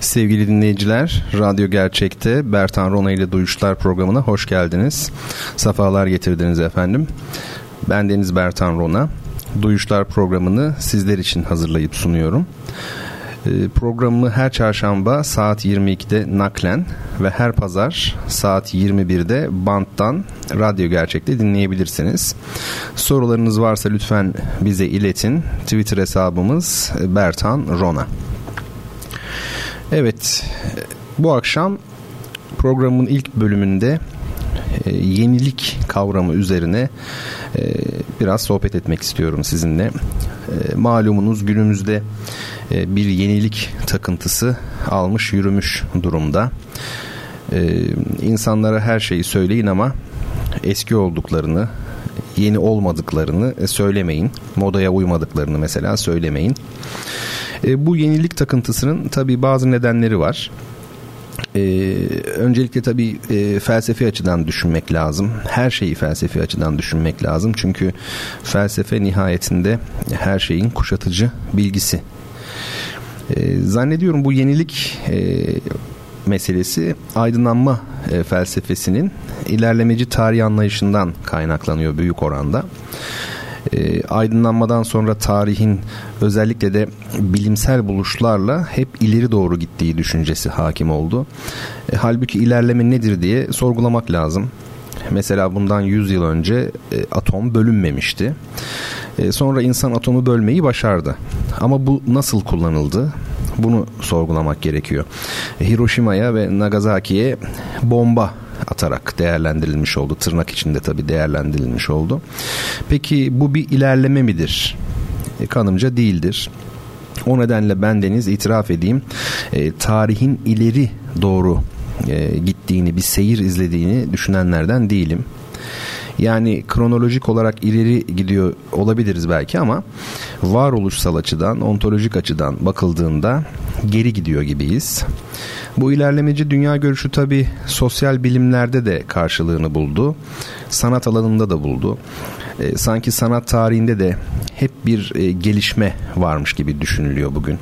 Sevgili dinleyiciler, Radyo Gerçek'te Bertan Rona ile Duyuşlar programına hoş geldiniz. Safalar getirdiniz efendim. Ben Deniz Bertan Rona. Duyuşlar programını sizler için hazırlayıp sunuyorum. Ee, programı her çarşamba saat 22'de naklen ve her pazar saat 21'de banttan Radyo Gerçek'te dinleyebilirsiniz. Sorularınız varsa lütfen bize iletin. Twitter hesabımız Bertan Rona. Evet, bu akşam programın ilk bölümünde e, yenilik kavramı üzerine e, biraz sohbet etmek istiyorum sizinle. E, malumunuz günümüzde bir yenilik takıntısı almış yürümüş durumda. E, insanlara her şeyi söyleyin ama eski olduklarını, yeni olmadıklarını söylemeyin. Modaya uymadıklarını mesela söylemeyin. E, bu yenilik takıntısının tabi bazı nedenleri var. Ee, öncelikle tabii e, felsefi açıdan düşünmek lazım. Her şeyi felsefi açıdan düşünmek lazım. Çünkü felsefe nihayetinde her şeyin kuşatıcı bilgisi. Ee, zannediyorum bu yenilik e, meselesi aydınlanma e, felsefesinin ilerlemeci tarih anlayışından kaynaklanıyor büyük oranda e, aydınlanmadan sonra tarihin özellikle de bilimsel buluşlarla hep ileri doğru gittiği düşüncesi hakim oldu. E, halbuki ilerleme nedir diye sorgulamak lazım. Mesela bundan 100 yıl önce e, atom bölünmemişti. E, sonra insan atomu bölmeyi başardı. Ama bu nasıl kullanıldı? Bunu sorgulamak gerekiyor. E, Hiroşima'ya ve Nagasaki'ye bomba atarak değerlendirilmiş oldu. Tırnak içinde tabii değerlendirilmiş oldu. Peki bu bir ilerleme midir? E, kanımca değildir. O nedenle ben Deniz itiraf edeyim e, tarihin ileri doğru e, gittiğini bir seyir izlediğini düşünenlerden değilim. Yani kronolojik olarak ileri gidiyor olabiliriz belki ama varoluşsal açıdan, ontolojik açıdan bakıldığında geri gidiyor gibiyiz. Bu ilerlemeci dünya görüşü tabi sosyal bilimlerde de karşılığını buldu. Sanat alanında da buldu. E, sanki sanat tarihinde de hep bir e, gelişme varmış gibi düşünülüyor bugün.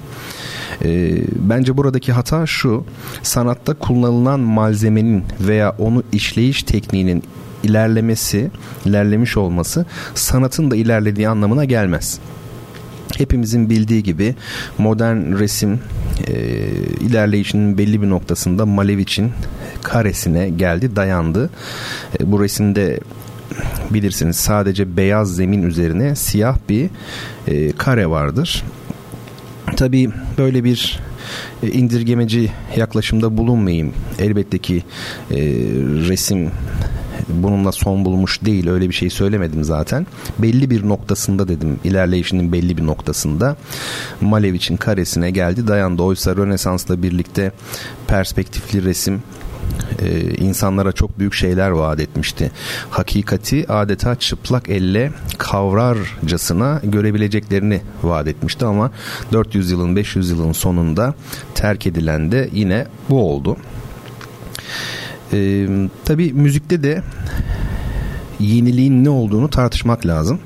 E, bence buradaki hata şu sanatta kullanılan malzemenin veya onu işleyiş tekniğinin ilerlemesi, ilerlemiş olması sanatın da ilerlediği anlamına gelmez. Hepimizin bildiği gibi modern resim e, ilerleyişinin belli bir noktasında Malevich'in karesine geldi, dayandı. E, bu resimde bilirsiniz sadece beyaz zemin üzerine siyah bir e, kare vardır. Tabii böyle bir e, indirgemeci yaklaşımda bulunmayayım. Elbette ki e, resim bununla son bulmuş değil öyle bir şey söylemedim zaten. Belli bir noktasında dedim ilerleyişinin belli bir noktasında Malevic'in karesine geldi dayandı. Oysa Rönesans'la birlikte perspektifli resim e, insanlara çok büyük şeyler vaat etmişti. Hakikati adeta çıplak elle kavrarcasına görebileceklerini vaat etmişti ama 400 yılın 500 yılın sonunda terk edilen de yine bu oldu. E, tabii müzikte de yeniliğin ne olduğunu tartışmak lazım.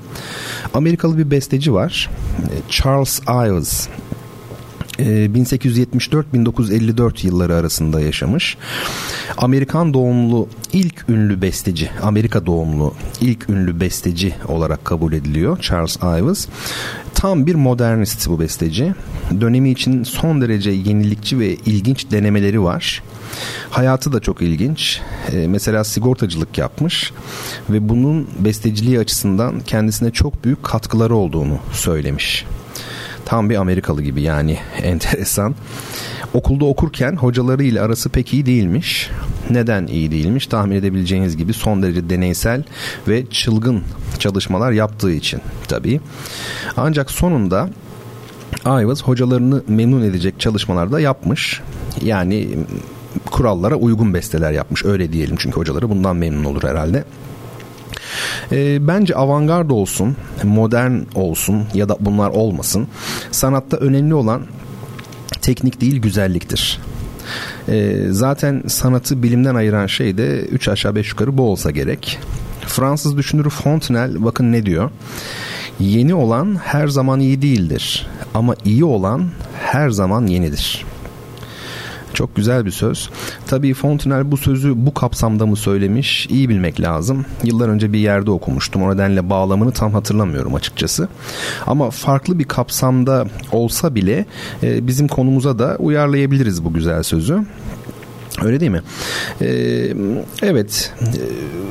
Amerikalı bir besteci var. Charles Ives. 1874-1954 yılları arasında yaşamış. Amerikan doğumlu ilk ünlü besteci, Amerika doğumlu ilk ünlü besteci olarak kabul ediliyor Charles Ives. Tam bir modernist bu besteci. Dönemi için son derece yenilikçi ve ilginç denemeleri var. Hayatı da çok ilginç. E, mesela sigortacılık yapmış ve bunun besteciliği açısından kendisine çok büyük katkıları olduğunu söylemiş. Tam bir Amerikalı gibi yani enteresan. Okulda okurken hocalarıyla arası pek iyi değilmiş. Neden iyi değilmiş? Tahmin edebileceğiniz gibi son derece deneysel ve çılgın çalışmalar yaptığı için tabii. Ancak sonunda Ives hocalarını memnun edecek çalışmalar da yapmış. Yani kurallara uygun besteler yapmış öyle diyelim çünkü hocaları bundan memnun olur herhalde. E, bence avantgard olsun, modern olsun ya da bunlar olmasın. Sanatta önemli olan teknik değil güzelliktir. E, zaten sanatı bilimden ayıran şey de 3 aşağı 5 yukarı bu olsa gerek. Fransız düşünürü Fontenelle bakın ne diyor. Yeni olan her zaman iyi değildir ama iyi olan her zaman yenidir. Çok güzel bir söz. Tabii Fontenelle bu sözü bu kapsamda mı söylemiş iyi bilmek lazım. Yıllar önce bir yerde okumuştum. O nedenle bağlamını tam hatırlamıyorum açıkçası. Ama farklı bir kapsamda olsa bile e, bizim konumuza da uyarlayabiliriz bu güzel sözü. Öyle değil mi? Ee, evet. Ee,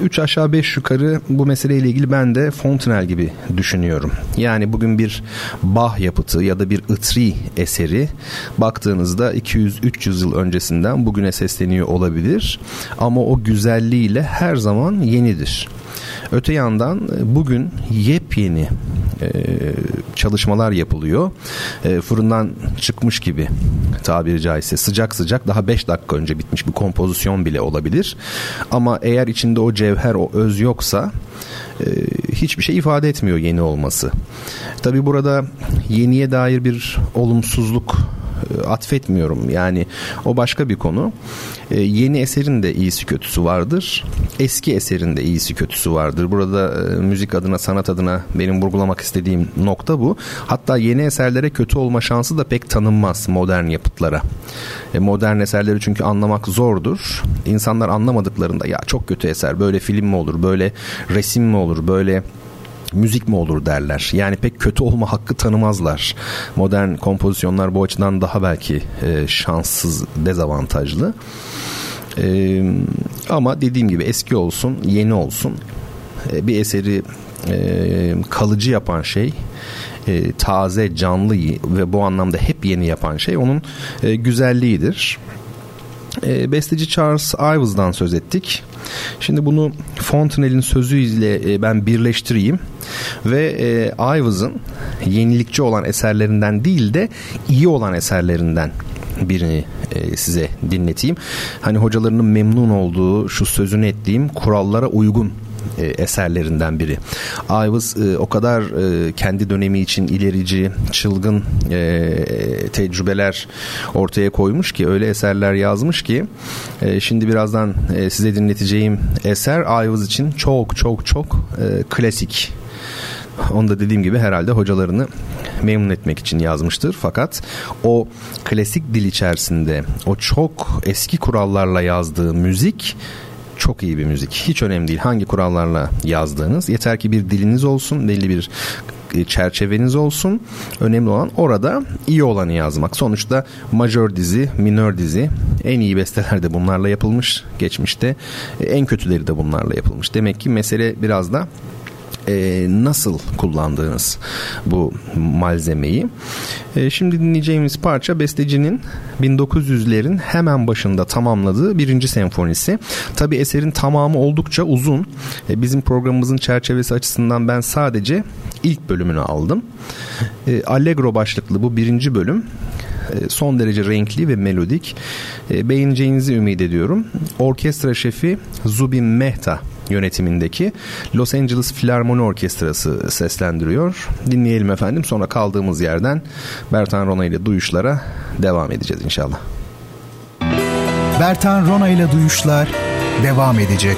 üç aşağı beş yukarı bu meseleyle ilgili ben de Fontenelle gibi düşünüyorum. Yani bugün bir Bach yapıtı ya da bir Itri eseri baktığınızda 200-300 yıl öncesinden bugüne sesleniyor olabilir. Ama o güzelliğiyle her zaman yenidir. Öte yandan e, bugün yepyeni e, çalışmalar yapılıyor. E, fırından çıkmış gibi tabiri caizse sıcak sıcak daha 5 dakika önce bitmiş bir kompozisyon bile olabilir. Ama eğer içinde o cevher o öz yoksa hiçbir şey ifade etmiyor yeni olması. Tabi burada yeniye dair bir olumsuzluk atfetmiyorum. Yani o başka bir konu. E, yeni eserin de iyisi kötüsü vardır. Eski eserin de iyisi kötüsü vardır. Burada e, müzik adına, sanat adına benim vurgulamak istediğim nokta bu. Hatta yeni eserlere kötü olma şansı da pek tanınmaz modern yapıtlara. E, modern eserleri çünkü anlamak zordur. İnsanlar anlamadıklarında ya çok kötü eser, böyle film mi olur, böyle resim mi olur, böyle müzik mi olur derler. Yani pek kötü olma hakkı tanımazlar. Modern kompozisyonlar bu açıdan daha belki e, şanssız, dezavantajlı. E, ama dediğim gibi eski olsun, yeni olsun e, bir eseri e, kalıcı yapan şey e, taze, canlı ve bu anlamda hep yeni yapan şey onun e, güzelliğidir. E, besteci Charles Ives'dan söz ettik. Şimdi bunu Fontenelle'in sözüyle e, ben birleştireyim ve e, Ives'ın yenilikçi olan eserlerinden değil de iyi olan eserlerinden birini e, size dinleteyim. Hani hocalarının memnun olduğu şu sözünü ettiğim kurallara uygun e, eserlerinden biri. Ives e, o kadar e, kendi dönemi için ilerici, çılgın e, tecrübeler ortaya koymuş ki öyle eserler yazmış ki e, şimdi birazdan e, size dinleteceğim eser Ives için çok çok çok e, klasik. Onu da dediğim gibi herhalde hocalarını memnun etmek için yazmıştır. Fakat o klasik dil içerisinde o çok eski kurallarla yazdığı müzik çok iyi bir müzik. Hiç önemli değil hangi kurallarla yazdığınız. Yeter ki bir diliniz olsun, belli bir e, çerçeveniz olsun. Önemli olan orada iyi olanı yazmak. Sonuçta majör dizi, minör dizi en iyi besteler de bunlarla yapılmış geçmişte. E, en kötüleri de bunlarla yapılmış. Demek ki mesele biraz da e, nasıl kullandığınız bu malzemeyi. E, şimdi dinleyeceğimiz parça bestecinin 1900'lerin hemen başında tamamladığı birinci senfonisi. Tabi eserin tamamı oldukça uzun. E, bizim programımızın çerçevesi açısından ben sadece ilk bölümünü aldım. E, Allegro başlıklı bu birinci bölüm e, son derece renkli ve melodik. E, beğeneceğinizi ümit ediyorum. Orkestra şefi Zubin Mehta yönetimindeki Los Angeles Filarmoni Orkestrası seslendiriyor. Dinleyelim efendim sonra kaldığımız yerden Bertan Rona ile duyuşlara devam edeceğiz inşallah. Bertan Rona ile duyuşlar devam edecek.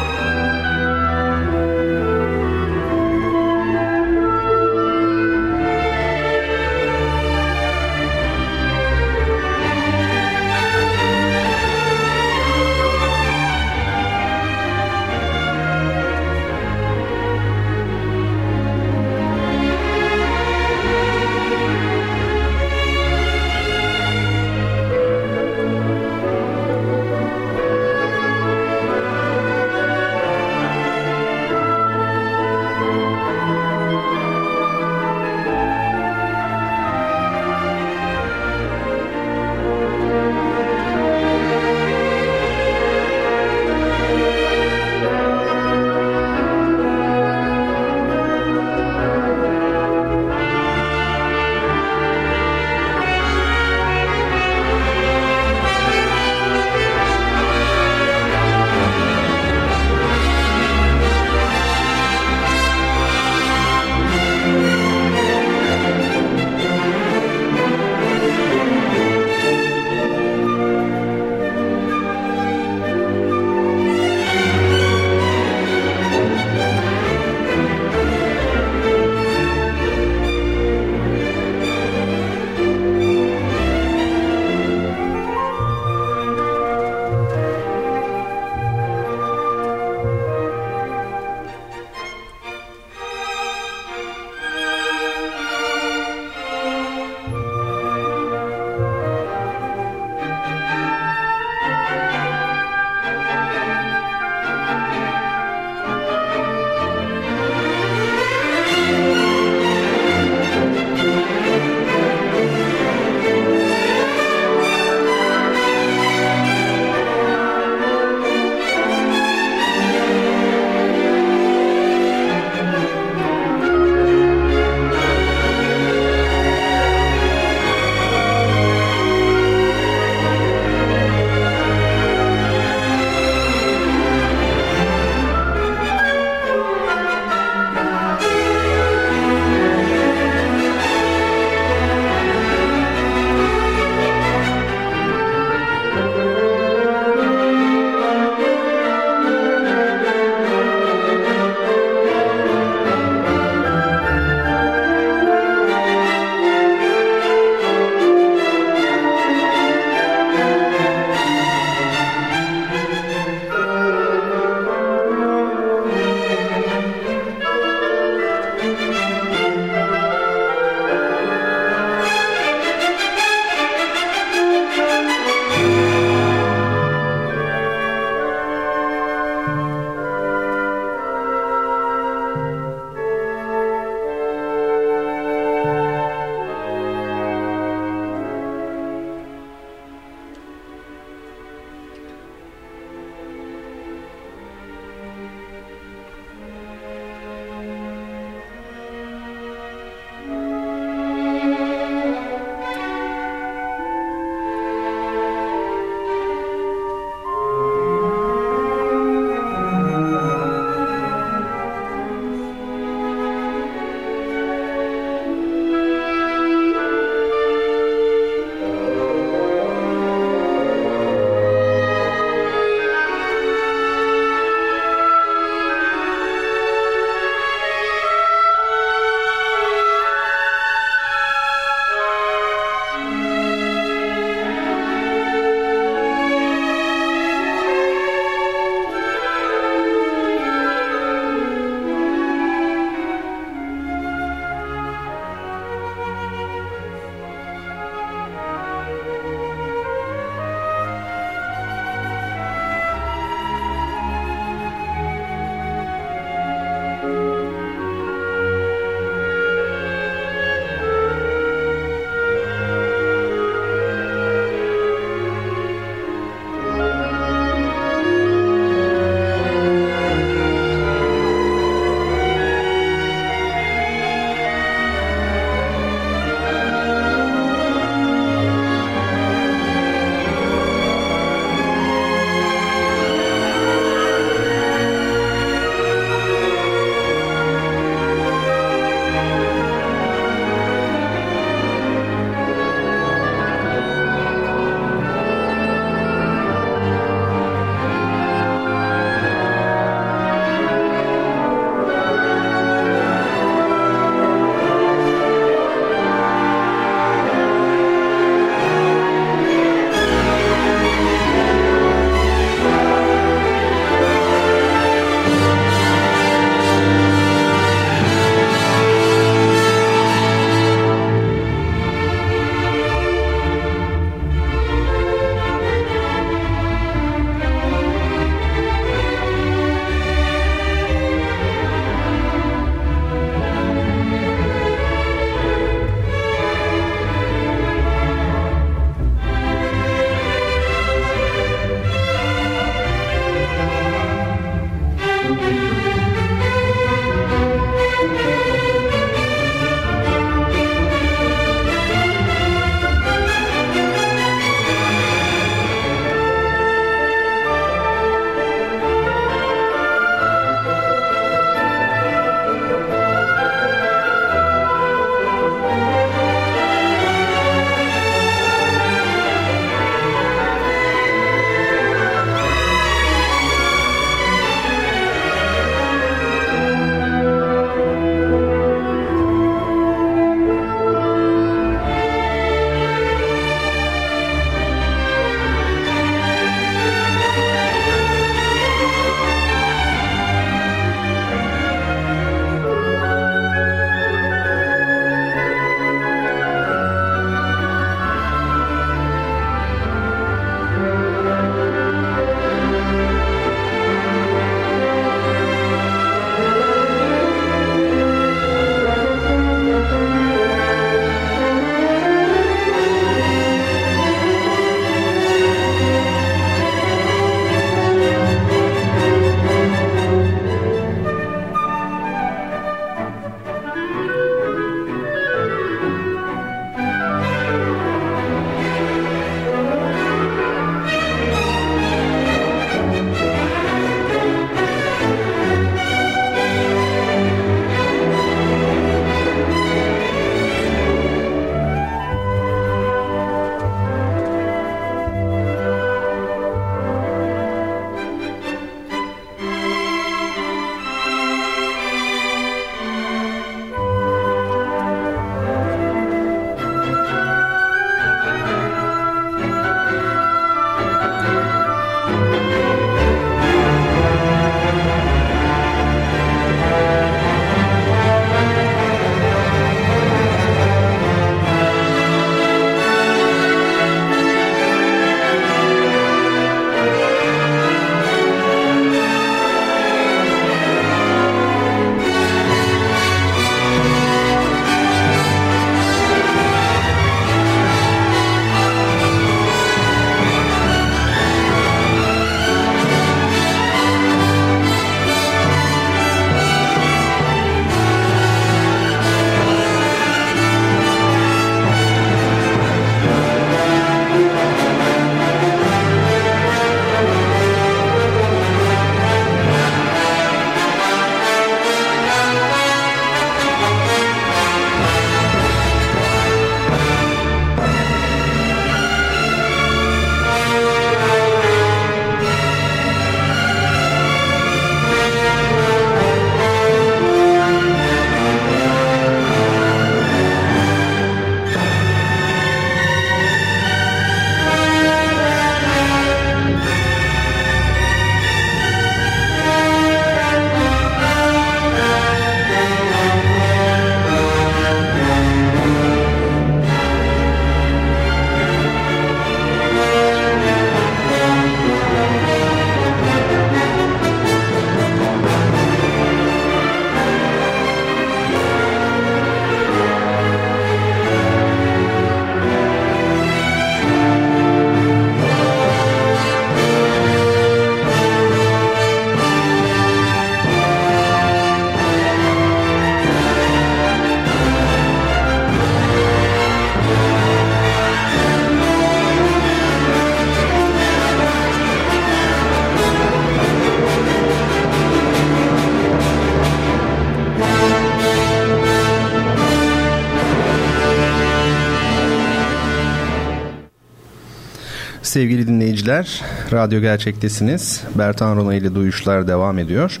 Sevgili dinleyiciler, radyo gerçektesiniz. Bertan Rona ile duyuşlar devam ediyor.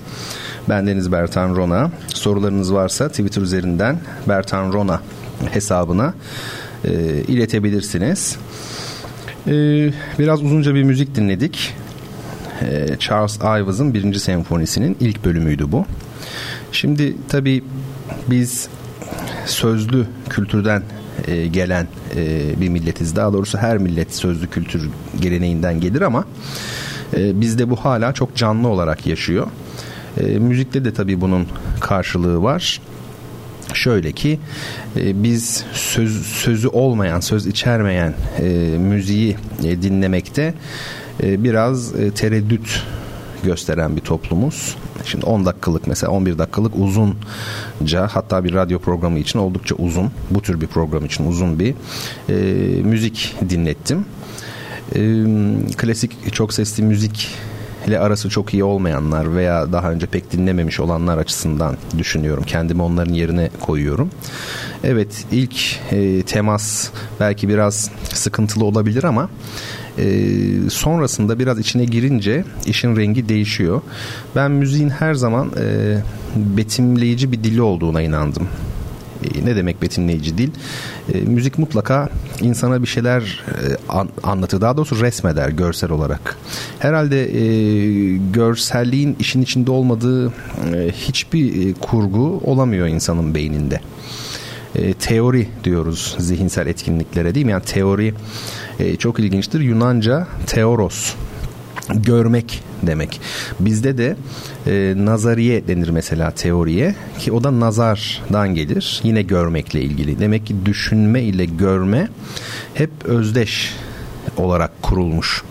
Bendeniz Bertan Rona. Sorularınız varsa Twitter üzerinden Bertan Rona hesabına e, iletebilirsiniz. E, biraz uzunca bir müzik dinledik. E, Charles Ives'ın birinci senfonisinin ilk bölümüydü bu. Şimdi tabii biz sözlü kültürden e, gelen e, bir milletiz. Daha doğrusu her millet sözlü kültür geleneğinden gelir ama e, bizde bu hala çok canlı olarak yaşıyor. E, müzikte de tabii bunun karşılığı var. Şöyle ki e, biz söz, sözü olmayan, söz içermeyen e, müziği e, dinlemekte e, biraz e, tereddüt gösteren bir toplumuz. Şimdi 10 dakikalık mesela 11 dakikalık uzunca hatta bir radyo programı için oldukça uzun bu tür bir program için uzun bir e, müzik dinlettim. E, klasik çok sesli müzik ile arası çok iyi olmayanlar veya daha önce pek dinlememiş olanlar açısından düşünüyorum. Kendimi onların yerine koyuyorum. Evet ilk e, temas belki biraz sıkıntılı olabilir ama e, sonrasında biraz içine girince işin rengi değişiyor. Ben müziğin her zaman e, betimleyici bir dili olduğuna inandım e, ne demek betimleyici dil? E, müzik mutlaka insana bir şeyler e, an, anlatır. Daha doğrusu resmeder görsel olarak. Herhalde e, görselliğin işin içinde olmadığı e, hiçbir e, kurgu olamıyor insanın beyninde. E, teori diyoruz zihinsel etkinliklere değil mi? Yani teori e, çok ilginçtir. Yunanca teoros görmek demek. Bizde de e, nazariye denir mesela teoriye ki o da nazardan gelir. Yine görmekle ilgili. Demek ki düşünme ile görme hep özdeş olarak kurulmuş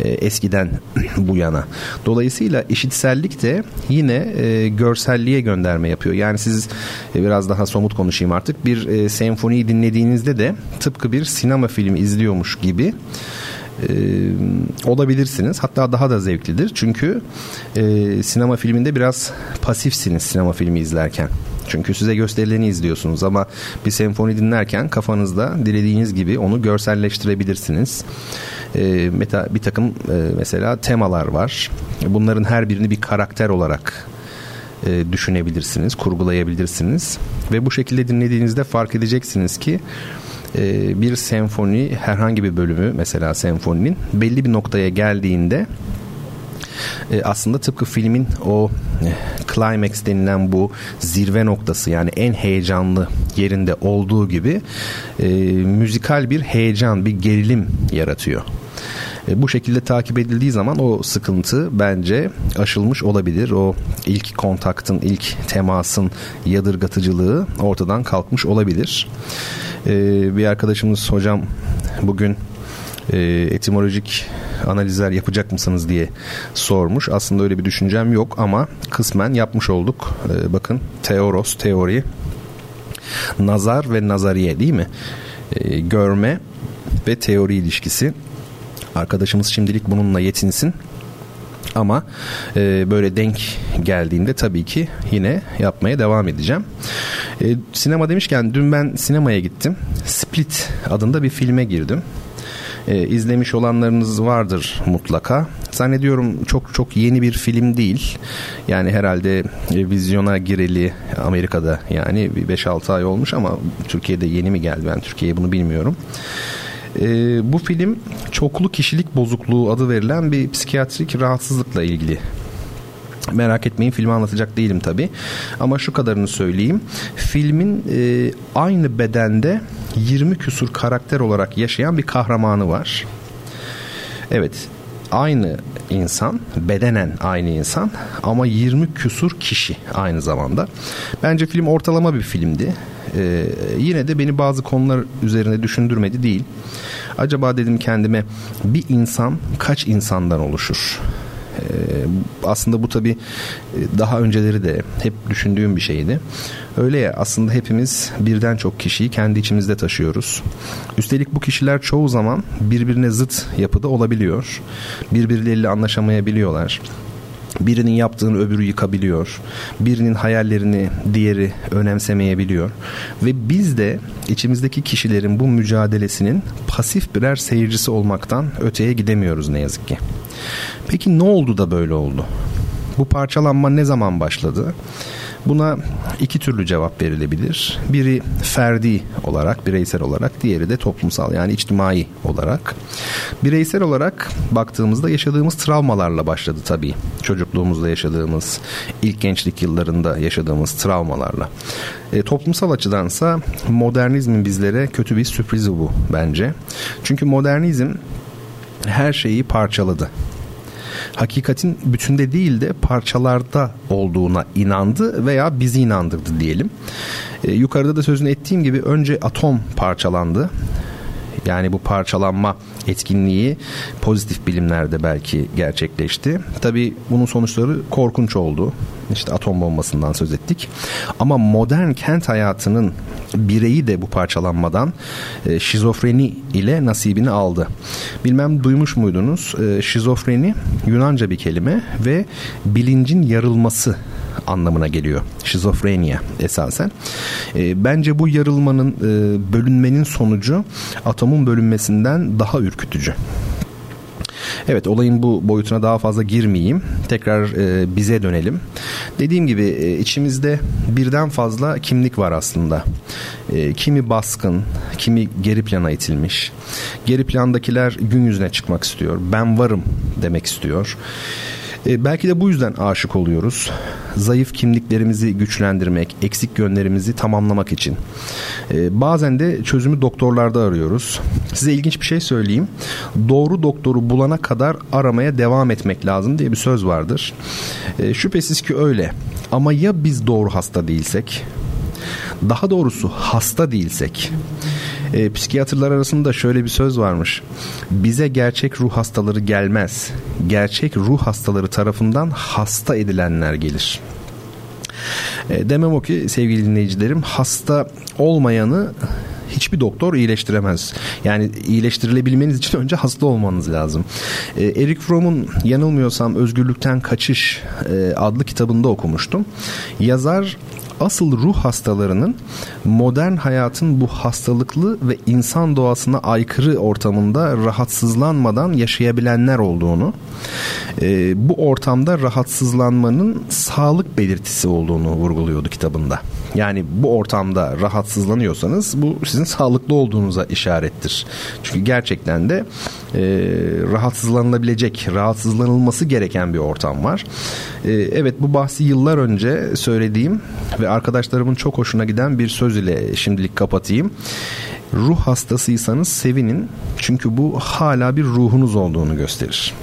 e, eskiden bu yana. Dolayısıyla işitsellik de yine e, görselliğe gönderme yapıyor. Yani siz e, biraz daha somut konuşayım artık. Bir e, senfoniyi dinlediğinizde de tıpkı bir sinema filmi izliyormuş gibi olabilirsiniz. Hatta daha da zevklidir. Çünkü sinema filminde biraz pasifsiniz sinema filmi izlerken. Çünkü size gösterileni izliyorsunuz ama bir senfoni dinlerken kafanızda dilediğiniz gibi onu görselleştirebilirsiniz. E, meta, bir takım e, mesela temalar var. Bunların her birini bir karakter olarak e, düşünebilirsiniz, kurgulayabilirsiniz ve bu şekilde dinlediğinizde fark edeceksiniz ki e, bir senfoni herhangi bir bölümü mesela senfoninin belli bir noktaya geldiğinde e, aslında tıpkı filmin o e, climax denilen bu zirve noktası yani en heyecanlı yerinde olduğu gibi e, müzikal bir heyecan, bir gerilim yaratıyor. E, bu şekilde takip edildiği zaman o sıkıntı bence aşılmış olabilir. O ilk kontaktın, ilk temasın yadırgatıcılığı ortadan kalkmış olabilir. E, bir arkadaşımız hocam bugün e, etimolojik analizler yapacak mısınız diye sormuş. Aslında öyle bir düşüncem yok ama kısmen yapmış olduk. E, bakın teoros, teori, nazar ve nazariye değil mi? E, görme ve teori ilişkisi. Arkadaşımız şimdilik bununla yetinsin. Ama e, böyle denk geldiğinde tabii ki yine yapmaya devam edeceğim. E, sinema demişken dün ben sinemaya gittim. Split adında bir filme girdim. E, izlemiş olanlarınız vardır mutlaka. Zannediyorum çok çok yeni bir film değil. Yani herhalde e, vizyona gireli Amerika'da yani 5-6 ay olmuş ama Türkiye'de yeni mi geldi ben Türkiye'ye bunu bilmiyorum. E, bu film çoklu kişilik bozukluğu adı verilen bir psikiyatrik rahatsızlıkla ilgili Merak etmeyin filmi anlatacak değilim tabi ama şu kadarını söyleyeyim. Filmin e, aynı bedende 20 küsur karakter olarak yaşayan bir kahramanı var. Evet aynı insan bedenen aynı insan ama 20 küsur kişi aynı zamanda. Bence film ortalama bir filmdi. Ee, yine de beni bazı konular üzerine düşündürmedi değil. Acaba dedim kendime bir insan kaç insandan oluşur aslında bu tabi e, daha önceleri de hep düşündüğüm bir şeydi. Öyle ya aslında hepimiz birden çok kişiyi kendi içimizde taşıyoruz. Üstelik bu kişiler çoğu zaman birbirine zıt yapıda olabiliyor. Birbirleriyle anlaşamayabiliyorlar Birinin yaptığını öbürü yıkabiliyor. Birinin hayallerini diğeri önemsemeyebiliyor. Ve biz de içimizdeki kişilerin bu mücadelesinin pasif birer seyircisi olmaktan öteye gidemiyoruz ne yazık ki. Peki ne oldu da böyle oldu? Bu parçalanma ne zaman başladı? Buna iki türlü cevap verilebilir. Biri ferdi olarak, bireysel olarak, diğeri de toplumsal yani içtimai olarak. Bireysel olarak baktığımızda yaşadığımız travmalarla başladı tabii. Çocukluğumuzda yaşadığımız, ilk gençlik yıllarında yaşadığımız travmalarla. E, toplumsal açıdansa modernizmin bizlere kötü bir sürprizi bu bence. Çünkü modernizm her şeyi parçaladı hakikatin bütünde değil de parçalarda olduğuna inandı veya bizi inandırdı diyelim. E, yukarıda da sözünü ettiğim gibi önce atom parçalandı. Yani bu parçalanma etkinliği pozitif bilimlerde belki gerçekleşti. Tabi bunun sonuçları korkunç oldu. İşte atom bombasından söz ettik. Ama modern kent hayatının bireyi de bu parçalanmadan e, şizofreni ile nasibini aldı. Bilmem duymuş muydunuz? E, şizofreni Yunanca bir kelime ve bilincin yarılması anlamına geliyor. Şizofrenia esasen. E, bence bu yarılmanın, e, bölünmenin sonucu atomun bölünmesinden daha ürkütücü. Evet olayın bu boyutuna daha fazla girmeyeyim. Tekrar e, bize dönelim. Dediğim gibi e, içimizde birden fazla kimlik var aslında. E, kimi baskın, kimi geri plana itilmiş. Geri plandakiler gün yüzüne çıkmak istiyor. Ben varım demek istiyor. E, belki de bu yüzden aşık oluyoruz. Zayıf kimliklerimizi güçlendirmek, eksik yönlerimizi tamamlamak için. E, bazen de çözümü doktorlarda arıyoruz. Size ilginç bir şey söyleyeyim. Doğru doktoru bulana kadar aramaya devam etmek lazım diye bir söz vardır. E, şüphesiz ki öyle. Ama ya biz doğru hasta değilsek? Daha doğrusu hasta değilsek e, psikiyatrlar arasında şöyle bir söz varmış. Bize gerçek ruh hastaları gelmez. Gerçek ruh hastaları tarafından hasta edilenler gelir. E, demem o ki sevgili dinleyicilerim hasta olmayanı hiçbir doktor iyileştiremez. Yani iyileştirilebilmeniz için önce hasta olmanız lazım. E, Eric Fromm'un yanılmıyorsam Özgürlükten Kaçış e, adlı kitabında okumuştum. Yazar asıl ruh hastalarının modern hayatın bu hastalıklı ve insan doğasına aykırı ortamında rahatsızlanmadan yaşayabilenler olduğunu, e, bu ortamda rahatsızlanmanın sağlık belirtisi olduğunu vurguluyordu kitabında. Yani bu ortamda rahatsızlanıyorsanız bu sizin sağlıklı olduğunuza işarettir. Çünkü gerçekten de e, rahatsızlanılabilecek, rahatsızlanılması gereken bir ortam var. E, evet bu bahsi yıllar önce söylediğim ve arkadaşlarımın çok hoşuna giden bir söz ile şimdilik kapatayım. Ruh hastasıysanız sevinin çünkü bu hala bir ruhunuz olduğunu gösterir.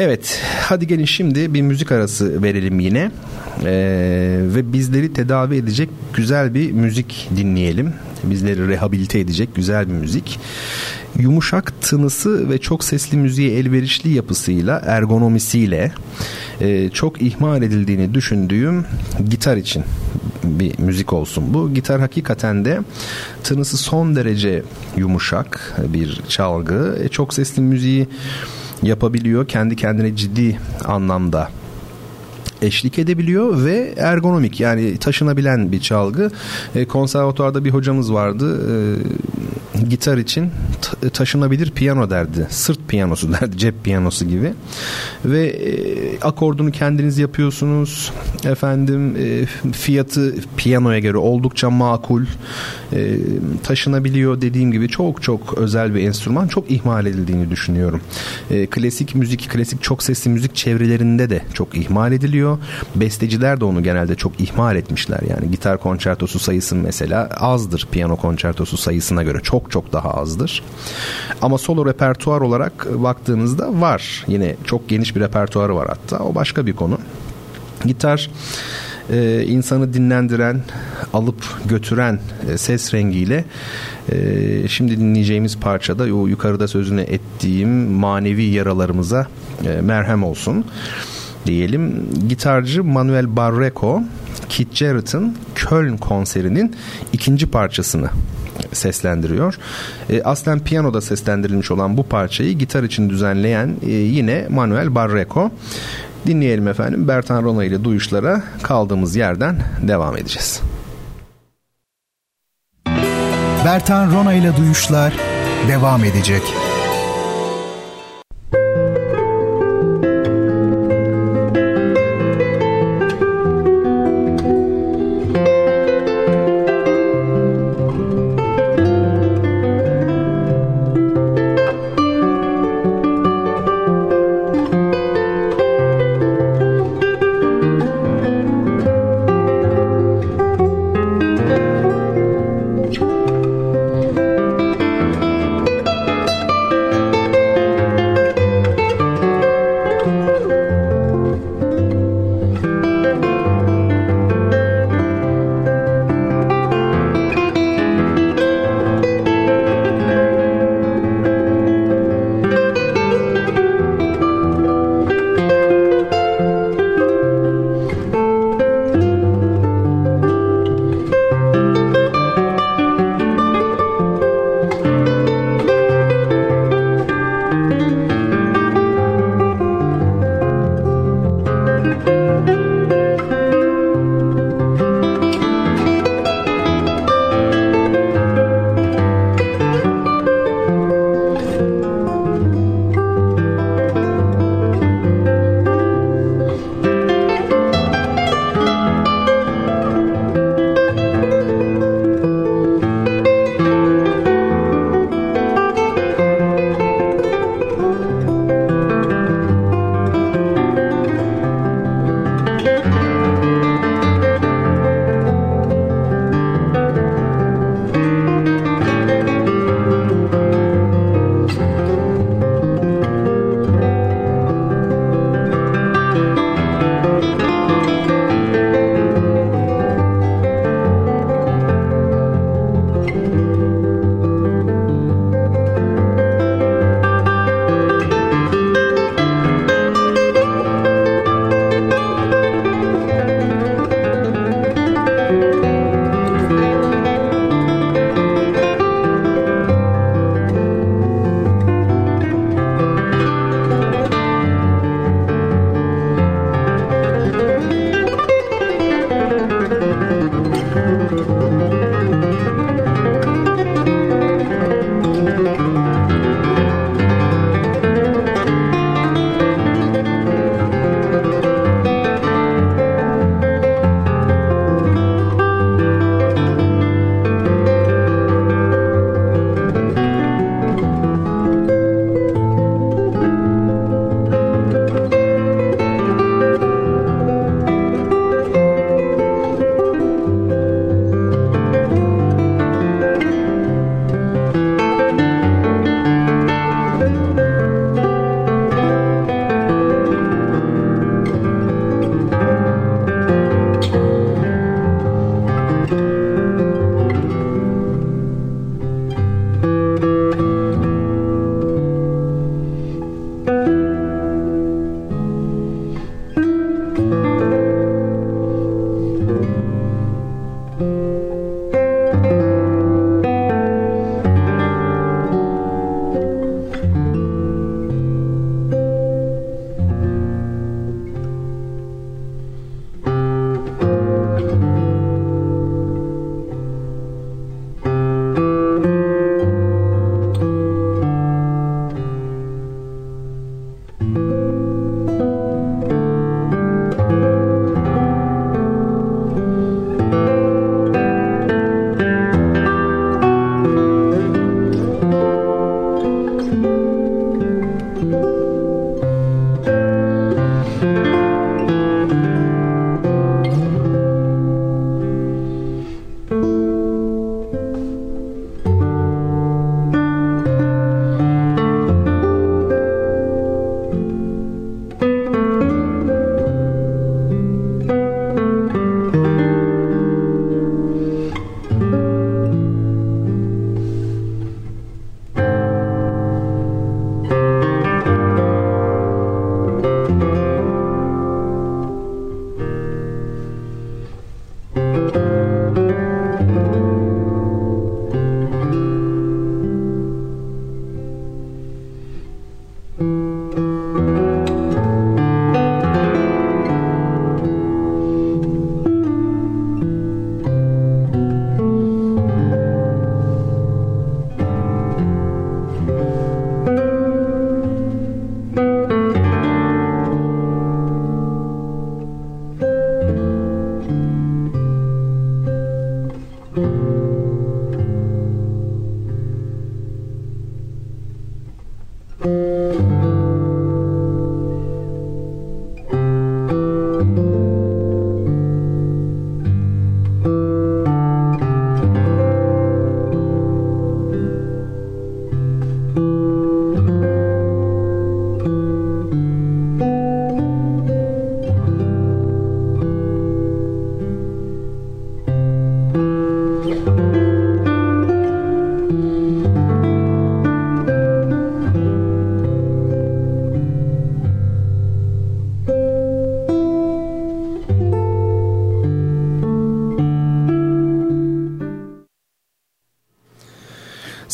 Evet hadi gelin şimdi bir müzik arası verelim yine ee, ve bizleri tedavi edecek güzel bir müzik dinleyelim. Bizleri rehabilite edecek güzel bir müzik. Yumuşak tınısı ve çok sesli müziğe elverişli yapısıyla, ergonomisiyle e, çok ihmal edildiğini düşündüğüm gitar için bir müzik olsun bu. Gitar hakikaten de tınısı son derece yumuşak bir çalgı. E, çok sesli müziği yapabiliyor. Kendi kendine ciddi anlamda eşlik edebiliyor ve ergonomik yani taşınabilen bir çalgı. E, konservatuarda bir hocamız vardı. E, gitar için taşınabilir piyano derdi. Sırt piyanosu derdi. Cep piyanosu gibi. Ve e, akordunu kendiniz yapıyorsunuz. Efendim e, fiyatı piyanoya göre oldukça makul. E, taşınabiliyor dediğim gibi çok çok özel bir enstrüman. Çok ihmal edildiğini düşünüyorum. E, klasik müzik, klasik çok sesli müzik çevrelerinde de çok ihmal ediliyor oluyor. Besteciler de onu genelde çok ihmal etmişler. Yani gitar konçertosu sayısı mesela azdır piyano konçertosu sayısına göre. Çok çok daha azdır. Ama solo repertuar olarak baktığınızda var. Yine çok geniş bir repertuarı var hatta. O başka bir konu. Gitar e, insanı dinlendiren, alıp götüren e, ses rengiyle e, şimdi dinleyeceğimiz parçada o yukarıda sözünü ettiğim manevi yaralarımıza e, merhem olsun diyelim. Gitarcı Manuel Barreco Keith Jarrett'ın Köln konserinin ikinci parçasını seslendiriyor. E, aslen piyanoda seslendirilmiş olan bu parçayı gitar için düzenleyen e, yine Manuel Barreco. Dinleyelim efendim Bertan Rona ile duyuşlara kaldığımız yerden devam edeceğiz. Bertan Rona ile duyuşlar devam edecek.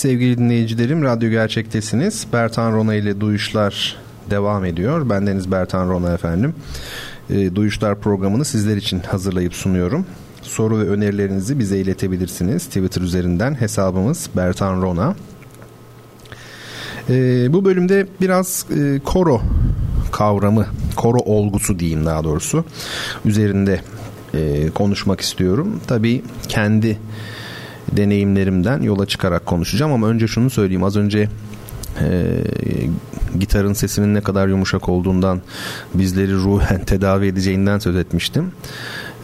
Sevgili dinleyicilerim, Radyo Gerçek'tesiniz. Bertan Rona ile Duyuşlar devam ediyor. Bendeniz Bertan Rona efendim. E, Duyuşlar programını sizler için hazırlayıp sunuyorum. Soru ve önerilerinizi bize iletebilirsiniz. Twitter üzerinden hesabımız Bertan Rona. E, bu bölümde biraz e, koro kavramı, koro olgusu diyeyim daha doğrusu üzerinde e, konuşmak istiyorum. Tabii kendi deneyimlerimden yola çıkarak konuşacağım ama önce şunu söyleyeyim. Az önce e, gitarın sesinin ne kadar yumuşak olduğundan bizleri ruhen tedavi edeceğinden söz etmiştim.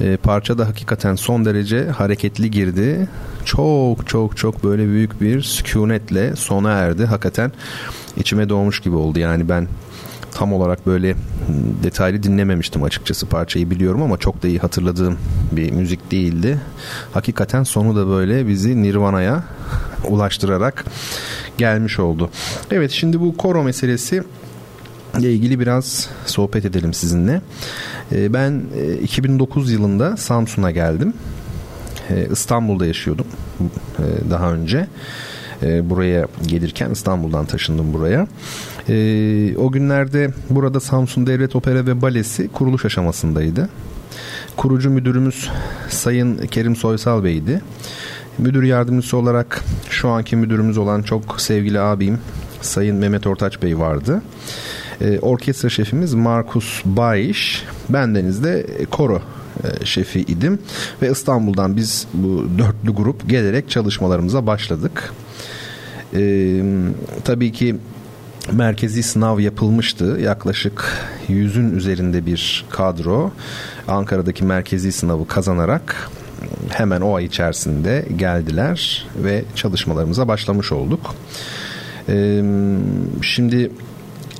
E, parça da hakikaten son derece hareketli girdi. Çok çok çok böyle büyük bir sükunetle sona erdi. Hakikaten içime doğmuş gibi oldu. Yani ben tam olarak böyle detaylı dinlememiştim açıkçası parçayı biliyorum ama çok da iyi hatırladığım bir müzik değildi. Hakikaten sonu da böyle bizi Nirvana'ya ulaştırarak gelmiş oldu. Evet şimdi bu koro meselesi ile ilgili biraz sohbet edelim sizinle. Ee, ben 2009 e, yılında Samsun'a geldim. Ee, İstanbul'da yaşıyordum e, daha önce. Ee, buraya gelirken İstanbul'dan taşındım buraya. O günlerde burada Samsun Devlet Opera ve Balesi kuruluş aşamasındaydı. Kurucu müdürümüz Sayın Kerim Soysal Bey'di. Müdür yardımcısı olarak şu anki müdürümüz olan çok sevgili abim Sayın Mehmet Ortaç Bey vardı. E, orkestra şefimiz Markus Bayiş. Bendeniz de koro e, şefi idim ve İstanbul'dan biz bu dörtlü grup gelerek çalışmalarımıza başladık. E, tabii ki merkezi sınav yapılmıştı. Yaklaşık yüzün üzerinde bir kadro Ankara'daki merkezi sınavı kazanarak hemen o ay içerisinde geldiler ve çalışmalarımıza başlamış olduk. Ee, şimdi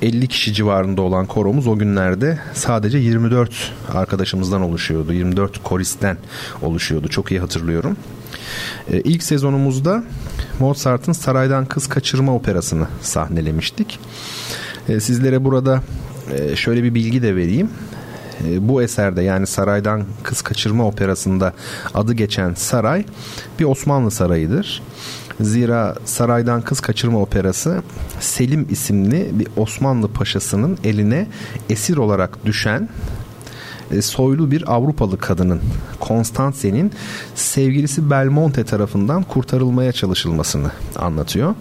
50 kişi civarında olan koromuz o günlerde sadece 24 arkadaşımızdan oluşuyordu. 24 koristen oluşuyordu. Çok iyi hatırlıyorum. Ee, ilk sezonumuzda Mozart'ın Saraydan Kız Kaçırma operasını sahnelemiştik. Ee, sizlere burada e, şöyle bir bilgi de vereyim. E, bu eserde yani Saraydan Kız Kaçırma Operası'nda adı geçen saray bir Osmanlı sarayıdır. Zira Saraydan Kız Kaçırma Operası Selim isimli bir Osmanlı paşasının eline esir olarak düşen e, soylu bir Avrupalı kadının Konstanse'nin sevgilisi Belmonte tarafından kurtarılmaya çalışılmasını anlatıyor.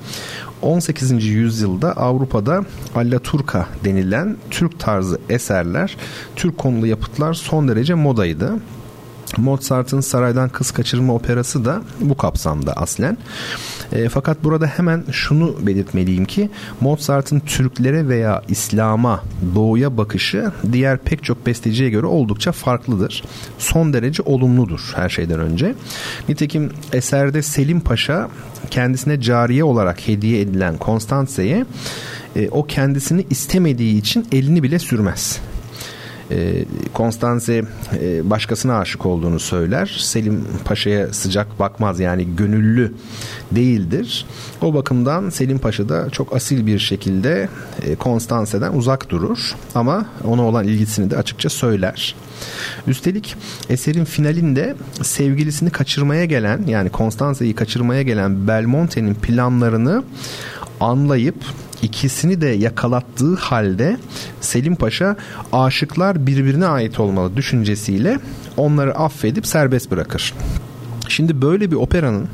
18. yüzyılda Avrupa'da Allaturka denilen Türk tarzı eserler, Türk konulu yapıtlar son derece modaydı. Mozart'ın Saraydan Kız Kaçırma Operası da bu kapsamda aslen. E, fakat burada hemen şunu belirtmeliyim ki Mozart'ın Türklere veya İslam'a, doğuya bakışı diğer pek çok besteciye göre oldukça farklıdır. Son derece olumludur her şeyden önce. Nitekim eserde Selim Paşa kendisine cariye olarak hediye edilen Konstanse'ye e, o kendisini istemediği için elini bile sürmez. E, Konstanze e, başkasına aşık olduğunu söyler. Selim Paşa'ya sıcak bakmaz yani gönüllü değildir. O bakımdan Selim Paşa da çok asil bir şekilde e, Konstanse'den uzak durur ama ona olan ilgisini de açıkça söyler. Üstelik eserin finalinde sevgilisini kaçırmaya gelen yani Konstanze'yi kaçırmaya gelen Belmonte'nin planlarını anlayıp ikisini de yakalattığı halde Selim Paşa aşıklar birbirine ait olmalı düşüncesiyle onları affedip serbest bırakır. Şimdi böyle bir operanın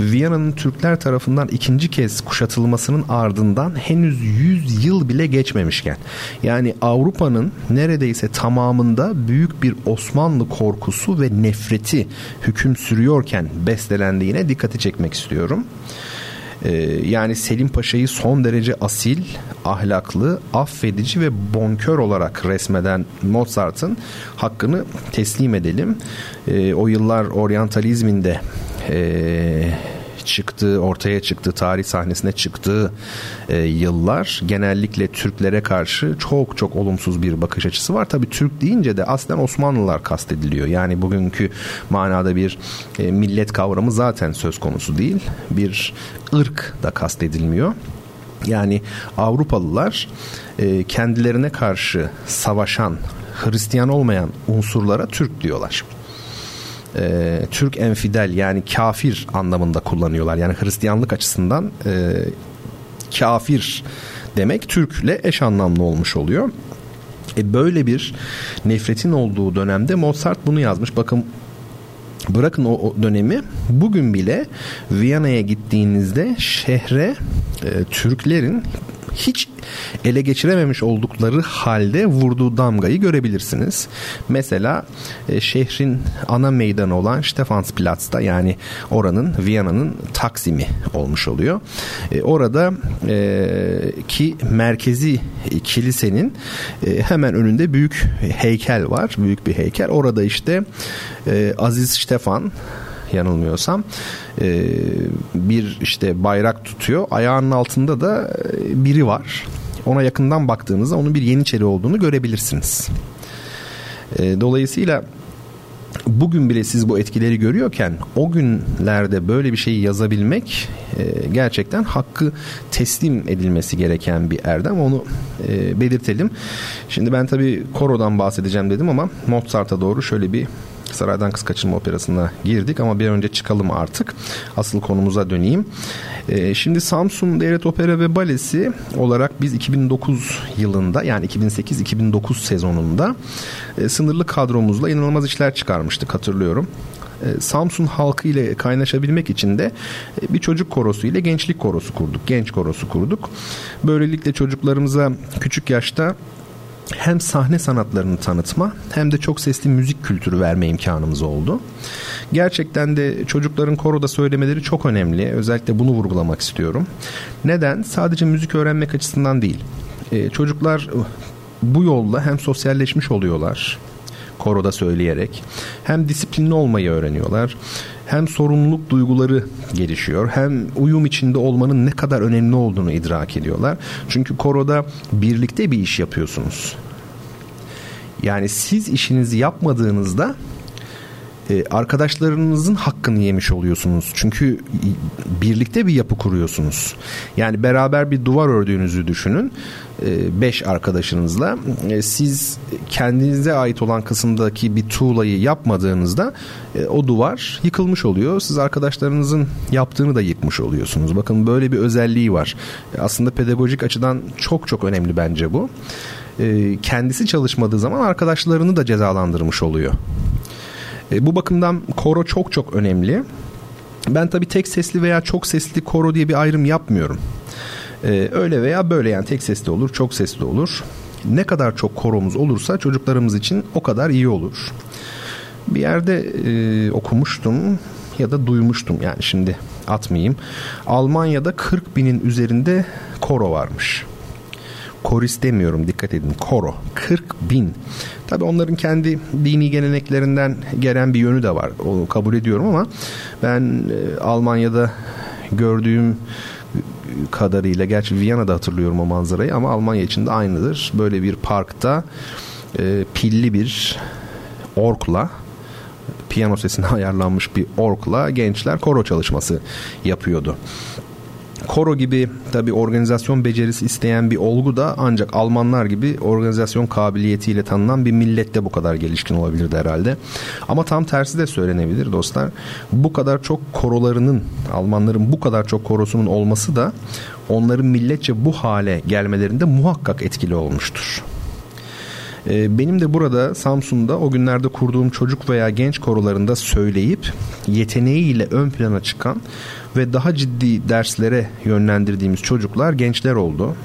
Viyana'nın Türkler tarafından ikinci kez kuşatılmasının ardından henüz 100 yıl bile geçmemişken yani Avrupa'nın neredeyse tamamında büyük bir Osmanlı korkusu ve nefreti hüküm sürüyorken bestelendiğine dikkati çekmek istiyorum. Ee, yani Selim Paşa'yı son derece asil, ahlaklı, affedici ve bonkör olarak resmeden Mozart'ın hakkını teslim edelim. Ee, o yıllar oryantalizminde e, çıktığı, ortaya çıktı, tarih sahnesine çıktığı e, yıllar genellikle Türklere karşı çok çok olumsuz bir bakış açısı var. Tabii Türk deyince de aslen Osmanlılar kastediliyor. Yani bugünkü manada bir e, millet kavramı zaten söz konusu değil. Bir ırk da kastedilmiyor. Yani Avrupalılar e, kendilerine karşı savaşan Hristiyan olmayan unsurlara Türk diyorlar. E, Türk enfidel yani kafir anlamında kullanıyorlar. Yani Hristiyanlık açısından e, kafir demek Türk'le eş anlamlı olmuş oluyor. E böyle bir nefretin olduğu dönemde Mozart bunu yazmış. Bakın Bırakın o, dönemi bugün bile Viyana'ya gittiğinizde şehre e, Türklerin hiç ele geçirememiş oldukları halde vurduğu damgayı görebilirsiniz. Mesela e, şehrin ana meydanı olan Stephansplatz'ta yani oranın Viyana'nın Taksim'i olmuş oluyor. E, orada e, ki merkezi kilisenin e, hemen önünde büyük heykel var. Büyük bir heykel. Orada işte e, Aziz Stefan yanılmıyorsam e, bir işte bayrak tutuyor. Ayağının altında da e, biri var. Ona yakından baktığınızda onun bir Yeniçeri olduğunu görebilirsiniz. E, dolayısıyla bugün bile siz bu etkileri görüyorken o günlerde böyle bir şeyi yazabilmek e, gerçekten hakkı teslim edilmesi gereken bir erdem onu e, belirtelim. Şimdi ben tabii korodan bahsedeceğim dedim ama Mozart'a doğru şöyle bir Saraydan Kız Kaçırma Operası'na girdik ama bir önce çıkalım artık. Asıl konumuza döneyim. E, şimdi Samsun Devlet Opera ve Balesi olarak biz 2009 yılında yani 2008-2009 sezonunda e, sınırlı kadromuzla inanılmaz işler çıkarmıştık hatırlıyorum. E, Samsun halkı ile kaynaşabilmek için de e, bir çocuk korosu ile gençlik korosu kurduk. Genç korosu kurduk. Böylelikle çocuklarımıza küçük yaşta hem sahne sanatlarını tanıtma hem de çok sesli müzik kültürü verme imkanımız oldu. Gerçekten de çocukların koroda söylemeleri çok önemli. Özellikle bunu vurgulamak istiyorum. Neden? Sadece müzik öğrenmek açısından değil. Ee, çocuklar bu yolla hem sosyalleşmiş oluyorlar koroda söyleyerek hem disiplinli olmayı öğreniyorlar hem sorumluluk duyguları gelişiyor hem uyum içinde olmanın ne kadar önemli olduğunu idrak ediyorlar. Çünkü koroda birlikte bir iş yapıyorsunuz. Yani siz işinizi yapmadığınızda e, arkadaşlarınızın hakkını yemiş oluyorsunuz. Çünkü birlikte bir yapı kuruyorsunuz. Yani beraber bir duvar ördüğünüzü düşünün. E, beş arkadaşınızla e, siz kendinize ait olan kısımdaki bir tuğlayı yapmadığınızda e, o duvar yıkılmış oluyor. Siz arkadaşlarınızın yaptığını da yıkmış oluyorsunuz. Bakın böyle bir özelliği var. Aslında pedagojik açıdan çok çok önemli bence bu. Kendisi çalışmadığı zaman arkadaşlarını da cezalandırmış oluyor. Bu bakımdan koro çok çok önemli. Ben tabii tek sesli veya çok sesli koro diye bir ayrım yapmıyorum. Ee, öyle veya böyle yani tek sesli olur, çok sesli olur. Ne kadar çok koromuz olursa çocuklarımız için o kadar iyi olur. Bir yerde e, okumuştum ya da duymuştum yani şimdi atmayayım. Almanya'da 40 binin üzerinde koro varmış. Koris demiyorum dikkat edin koro 40 bin. Tabi onların kendi dini geleneklerinden gelen bir yönü de var. Onu kabul ediyorum ama ben e, Almanya'da gördüğüm kadarıyla gerçi Viyana'da hatırlıyorum o manzarayı ama Almanya için de aynıdır. Böyle bir parkta e, pilli bir orkla piyano sesine ayarlanmış bir orkla gençler koro çalışması yapıyordu. Koro gibi tabi organizasyon becerisi isteyen bir olgu da ancak Almanlar gibi organizasyon kabiliyetiyle tanınan bir millette bu kadar gelişkin olabilirdi herhalde. Ama tam tersi de söylenebilir dostlar. Bu kadar çok korolarının Almanların bu kadar çok korosunun olması da onların milletçe bu hale gelmelerinde muhakkak etkili olmuştur. Ee, benim de burada Samsun'da o günlerde kurduğum çocuk veya genç korolarında söyleyip yeteneğiyle ön plana çıkan ve daha ciddi derslere yönlendirdiğimiz çocuklar gençler oldu.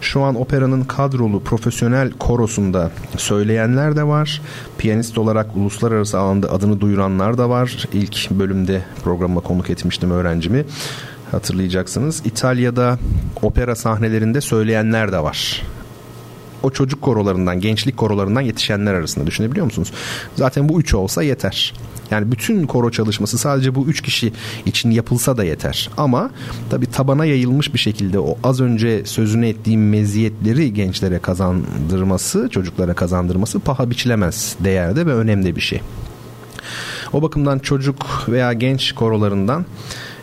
Şu an operanın kadrolu profesyonel korosunda söyleyenler de var. Piyanist olarak uluslararası alanda adını duyuranlar da var. İlk bölümde programa konuk etmiştim öğrencimi. Hatırlayacaksınız. İtalya'da opera sahnelerinde söyleyenler de var o çocuk korolarından, gençlik korolarından yetişenler arasında düşünebiliyor musunuz? Zaten bu üç olsa yeter. Yani bütün koro çalışması sadece bu üç kişi için yapılsa da yeter. Ama tabi tabana yayılmış bir şekilde o az önce sözünü ettiğim meziyetleri gençlere kazandırması, çocuklara kazandırması paha biçilemez değerde ve önemli bir şey. O bakımdan çocuk veya genç korolarından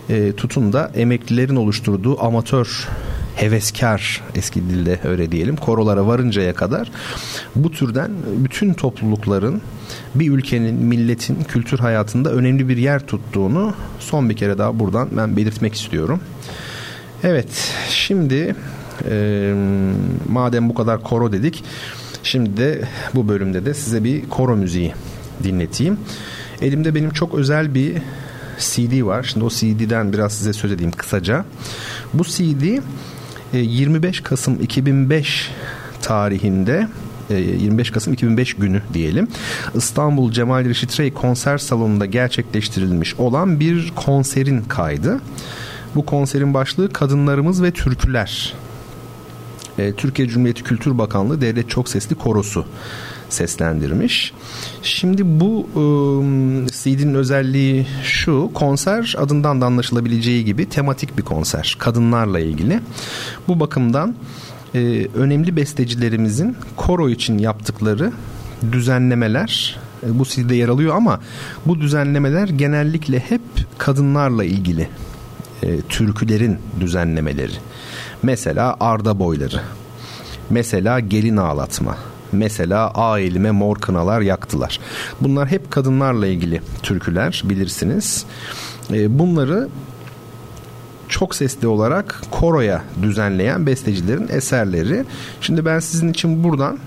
e, tutun da emeklilerin oluşturduğu amatör heveskar eski dilde öyle diyelim korolara varıncaya kadar bu türden bütün toplulukların bir ülkenin, milletin kültür hayatında önemli bir yer tuttuğunu son bir kere daha buradan ben belirtmek istiyorum. Evet, şimdi e, madem bu kadar koro dedik, şimdi de bu bölümde de size bir koro müziği dinleteyim. Elimde benim çok özel bir CD var. Şimdi o CD'den biraz size söz edeyim kısaca. Bu CD 25 e, Kasım 2005 tarihinde 25 e, Kasım 2005 günü diyelim İstanbul Cemal Reşit Rey konser salonunda gerçekleştirilmiş olan bir konserin kaydı. Bu konserin başlığı Kadınlarımız ve Türküler. E, Türkiye Cumhuriyeti Kültür Bakanlığı Devlet Çok Sesli Korosu seslendirmiş. Şimdi bu ıı, CD'nin özelliği şu konser adından da anlaşılabileceği gibi tematik bir konser kadınlarla ilgili. Bu bakımdan e, önemli bestecilerimizin koro için yaptıkları düzenlemeler e, bu CD'de yer alıyor ama bu düzenlemeler genellikle hep kadınlarla ilgili e, türkülerin düzenlemeleri. Mesela Arda boyları. Mesela gelin ağlatma. Mesela A elime mor kınalar yaktılar. Bunlar hep kadınlarla ilgili türküler bilirsiniz. E, bunları çok sesli olarak koroya düzenleyen bestecilerin eserleri. Şimdi ben sizin için buradan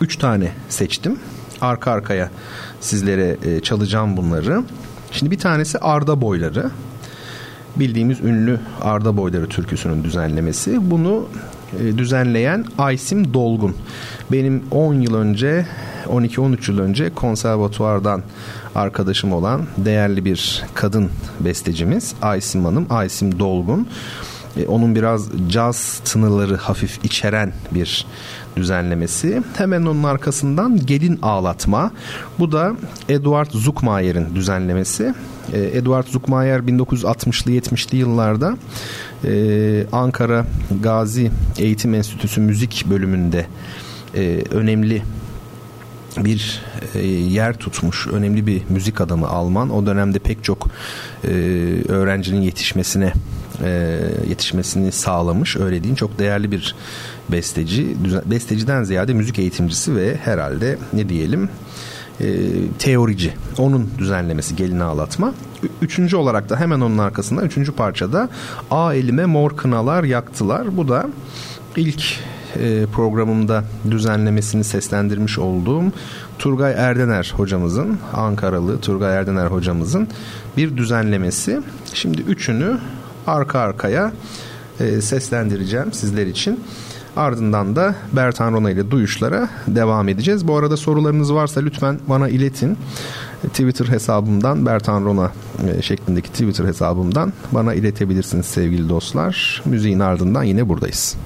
3 tane seçtim. Arka arkaya sizlere e, çalacağım bunları. Şimdi bir tanesi Arda Boyları. Bildiğimiz ünlü Arda Boyları türküsünün düzenlemesi. Bunu düzenleyen Aysim Dolgun. Benim 10 yıl önce 12-13 yıl önce konservatuvardan arkadaşım olan değerli bir kadın bestecimiz Aysim Hanım, Aysim Dolgun. E, onun biraz caz tınıları hafif içeren bir düzenlemesi. Hemen onun arkasından Gelin Ağlatma. Bu da Eduard Zuckmayer'in düzenlemesi. E, Eduard Zuckmayer 1960'lı 70'li yıllarda e, Ankara Gazi Eğitim Enstitüsü müzik bölümünde e, önemli bir e, yer tutmuş önemli bir müzik adamı Alman. O dönemde pek çok e, öğrencinin yetişmesine e, yetişmesini sağlamış. Öyle diyeyim çok değerli bir besteci. Besteciden ziyade müzik eğitimcisi ve herhalde ne diyelim e, teorici. Onun düzenlemesi gelini ağlatma. Üçüncü olarak da hemen onun arkasında üçüncü parçada A elime mor kınalar yaktılar. Bu da ilk e, programımda düzenlemesini seslendirmiş olduğum Turgay Erdener hocamızın Ankaralı Turgay Erdener hocamızın bir düzenlemesi. Şimdi üçünü arka arkaya e, seslendireceğim sizler için. Ardından da Bertan Rona ile duyuşlara devam edeceğiz. Bu arada sorularınız varsa lütfen bana iletin. Twitter hesabımdan Bertan Rona e, şeklindeki Twitter hesabımdan bana iletebilirsiniz sevgili dostlar. Müziğin ardından yine buradayız.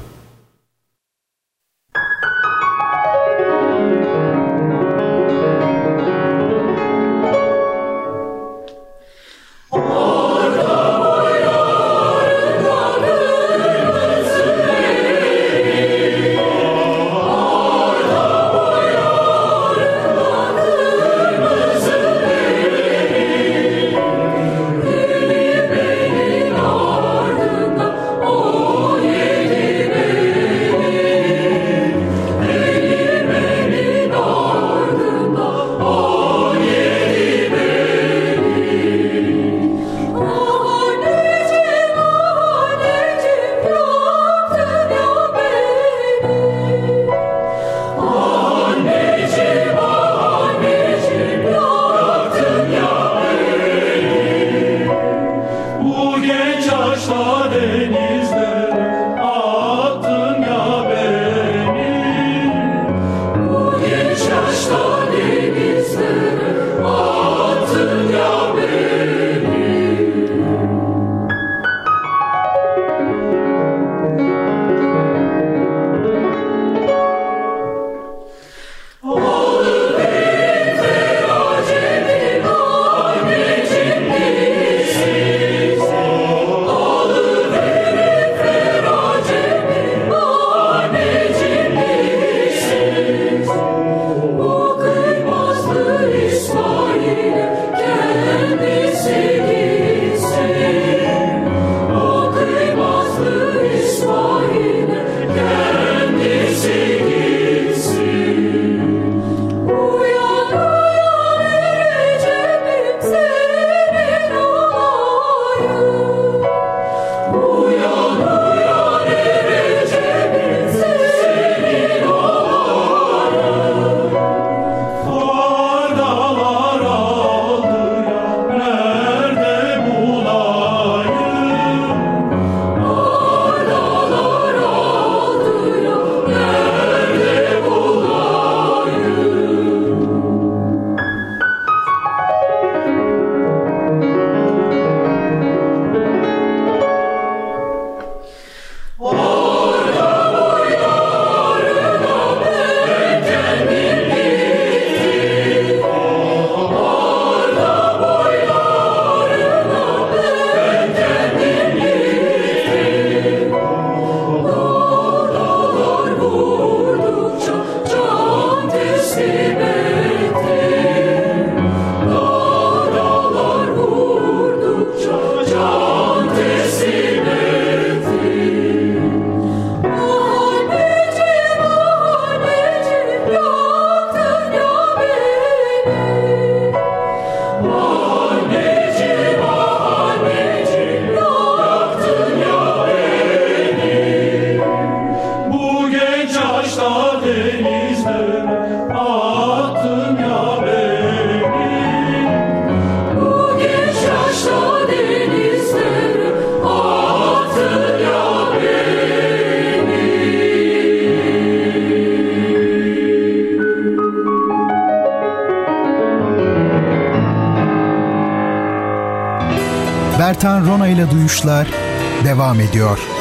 Bertan Rona ile Duyuşlar devam ediyor.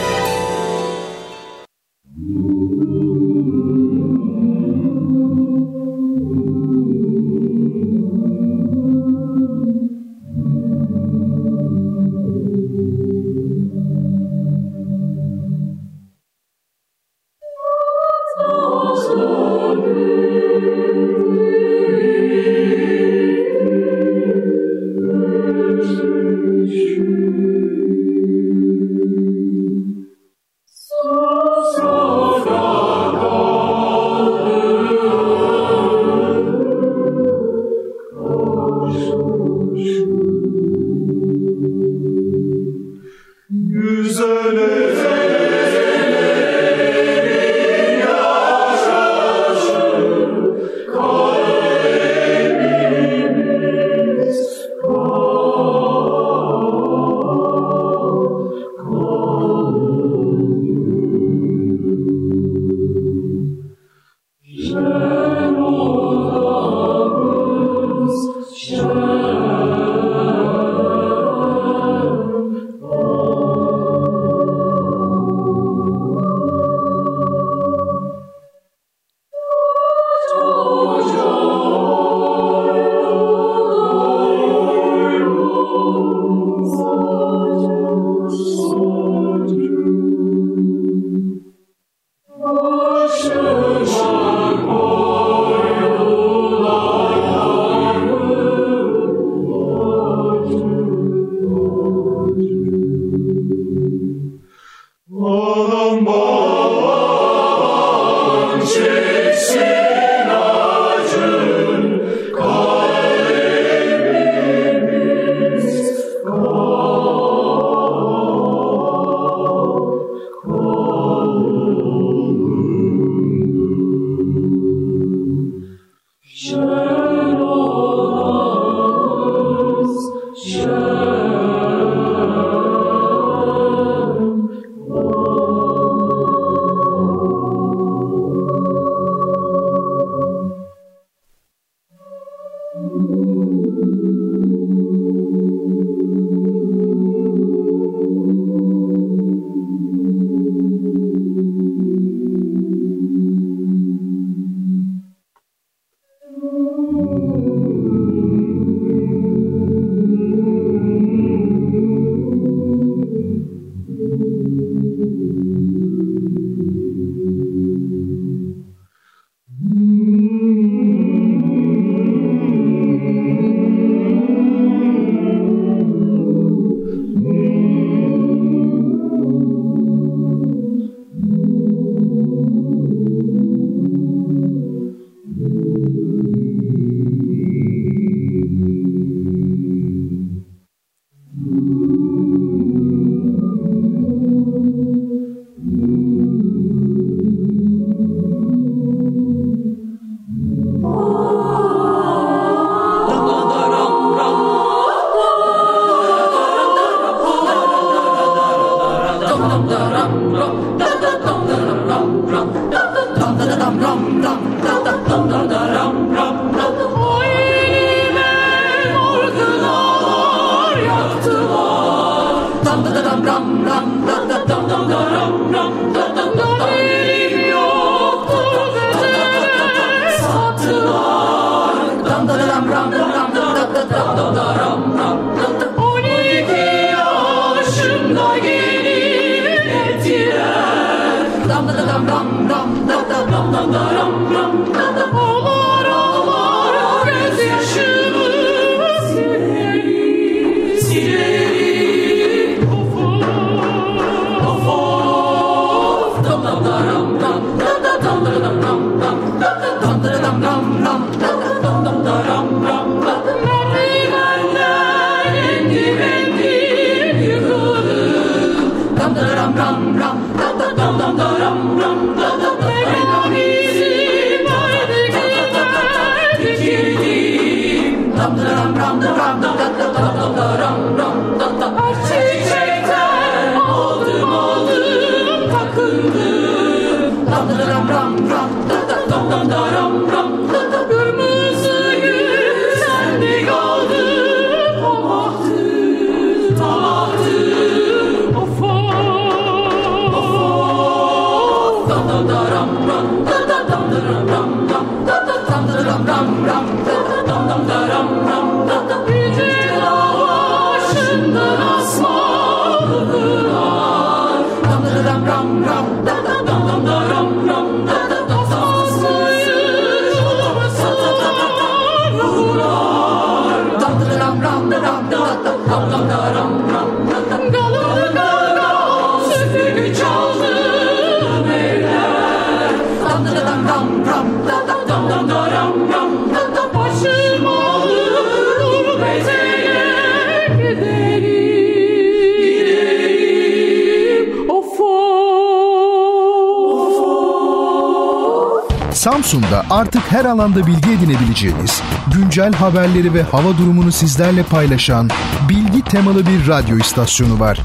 Samsun'da artık her alanda bilgi edinebileceğiniz, güncel haberleri ve hava durumunu sizlerle paylaşan bilgi temalı bir radyo istasyonu var.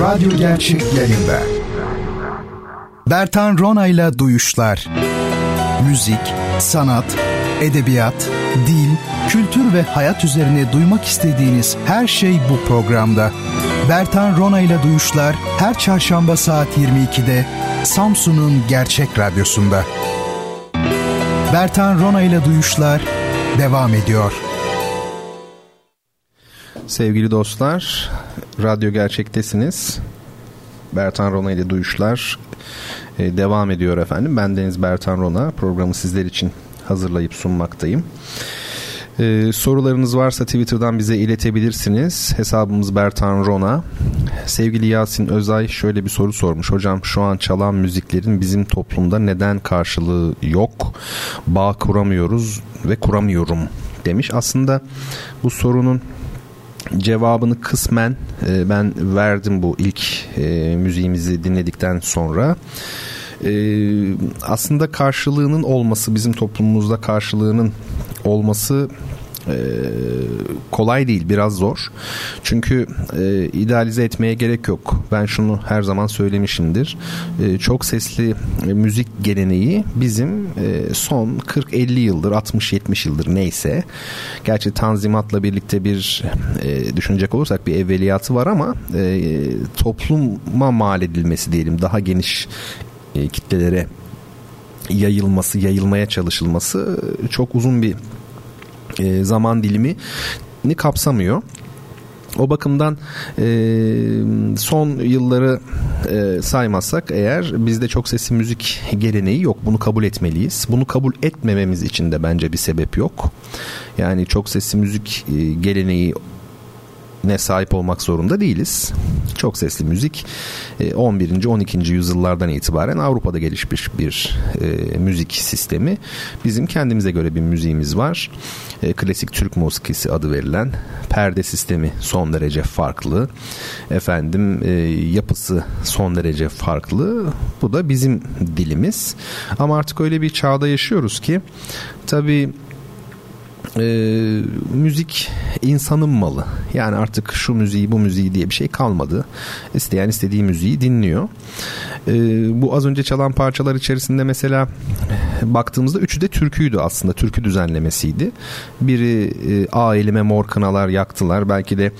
Radyo Gerçek yayında. Bertan Ronayla Duyuşlar. Müzik, sanat, edebiyat, dil, kültür ve hayat üzerine duymak istediğiniz her şey bu programda. Bertan Ronayla Duyuşlar her çarşamba saat 22'de Samsun'un Gerçek Radyosu'nda. Bertan Rona ile Duyuşlar devam ediyor. Sevgili dostlar, Radyo Gerçek'tesiniz. Bertan Rona ile Duyuşlar e, devam ediyor efendim. Ben Deniz Bertan Rona. Programı sizler için hazırlayıp sunmaktayım. Ee, sorularınız varsa Twitter'dan bize iletebilirsiniz. Hesabımız Bertan Rona. Sevgili Yasin Özay şöyle bir soru sormuş. Hocam şu an çalan müziklerin bizim toplumda neden karşılığı yok? Bağ kuramıyoruz ve kuramıyorum demiş. Aslında bu sorunun cevabını kısmen e, ben verdim bu ilk e, müziğimizi dinledikten sonra. E, aslında karşılığının olması bizim toplumumuzda karşılığının olması e, kolay değil biraz zor. Çünkü e, idealize etmeye gerek yok. Ben şunu her zaman söylemişimdir. E, çok sesli e, müzik geleneği bizim e, son 40-50 yıldır 60-70 yıldır neyse. Gerçi tanzimatla birlikte bir e, düşünecek olursak bir evveliyatı var ama e, topluma mal edilmesi diyelim daha geniş e, kitlelere yayılması, yayılmaya çalışılması çok uzun bir e, zaman dilimi ni kapsamıyor. O bakımdan e, son yılları e, saymazsak eğer bizde çok sesli müzik geleneği yok. Bunu kabul etmeliyiz. Bunu kabul etmememiz için de bence bir sebep yok. Yani çok sesli müzik e, geleneği ne sahip olmak zorunda değiliz. Çok sesli müzik 11. E, 12. yüzyıllardan itibaren Avrupa'da gelişmiş bir e, müzik sistemi. Bizim kendimize göre bir müziğimiz var. E, klasik Türk musikisi adı verilen perde sistemi son derece farklı. Efendim e, yapısı son derece farklı. Bu da bizim dilimiz. Ama artık öyle bir çağda yaşıyoruz ki tabii e, müzik insanın malı. Yani artık şu müziği bu müziği diye bir şey kalmadı. İsteyen istediği müziği dinliyor. E, bu az önce çalan parçalar içerisinde mesela baktığımızda üçü de türküydü aslında. Türkü düzenlemesiydi. Biri e, A elime mor kınalar yaktılar. Belki de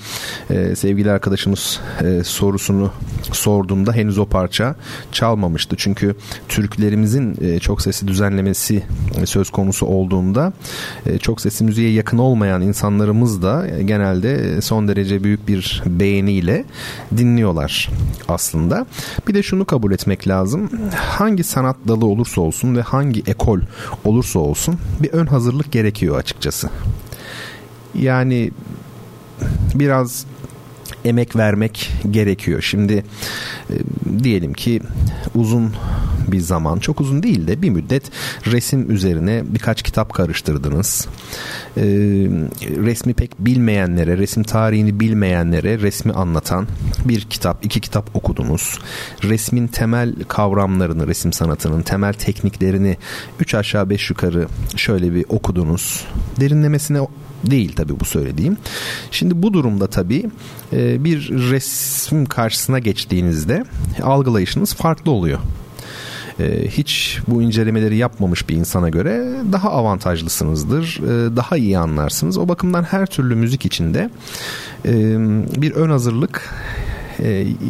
e, sevgili arkadaşımız e, sorusunu sorduğumda henüz o parça çalmamıştı. Çünkü türkülerimizin e, çok sesli düzenlemesi e, söz konusu olduğunda e, çok sesli müziğe yakın olmayan insanlarımız da e, genelde son derece büyük bir beğeniyle dinliyorlar aslında. Bir de şunu kabul etmek lazım. Hangi sanat dalı olursa olsun ve hangi ekol olursa olsun bir ön hazırlık gerekiyor açıkçası. Yani biraz emek vermek gerekiyor. Şimdi e, diyelim ki uzun bir zaman çok uzun değil de bir müddet resim üzerine birkaç kitap karıştırdınız. E, resmi pek bilmeyenlere, resim tarihini bilmeyenlere resmi anlatan bir kitap, iki kitap okudunuz. Resmin temel kavramlarını, resim sanatının temel tekniklerini üç aşağı beş yukarı şöyle bir okudunuz. Derinlemesine değil tabii bu söylediğim. Şimdi bu durumda tabii e, bir resim karşısına geçtiğinizde algılayışınız farklı oluyor e, hiç bu incelemeleri yapmamış bir insana göre daha avantajlısınızdır. E, daha iyi anlarsınız. O bakımdan her türlü müzik içinde bir ön hazırlık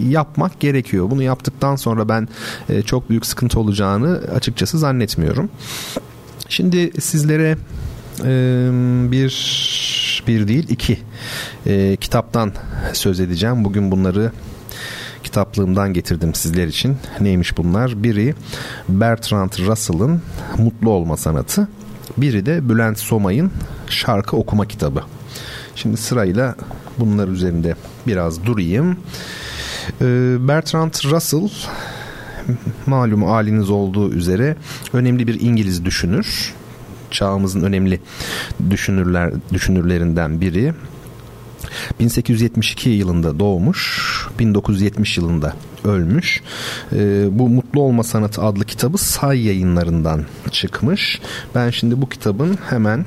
yapmak gerekiyor. Bunu yaptıktan sonra ben çok büyük sıkıntı olacağını açıkçası zannetmiyorum. Şimdi sizlere bir bir değil iki kitaptan söz edeceğim. Bugün bunları kitaplığımdan getirdim sizler için. Neymiş bunlar? Biri Bertrand Russell'ın Mutlu Olma Sanatı. Biri de Bülent Somay'ın Şarkı Okuma Kitabı. Şimdi sırayla bunlar üzerinde biraz durayım. Bertrand Russell malum haliniz olduğu üzere önemli bir İngiliz düşünür çağımızın önemli düşünürler düşünürlerinden biri. 1872 yılında doğmuş, 1970 yılında ölmüş. E, bu Mutlu Olma Sanatı adlı kitabı Say yayınlarından çıkmış. Ben şimdi bu kitabın hemen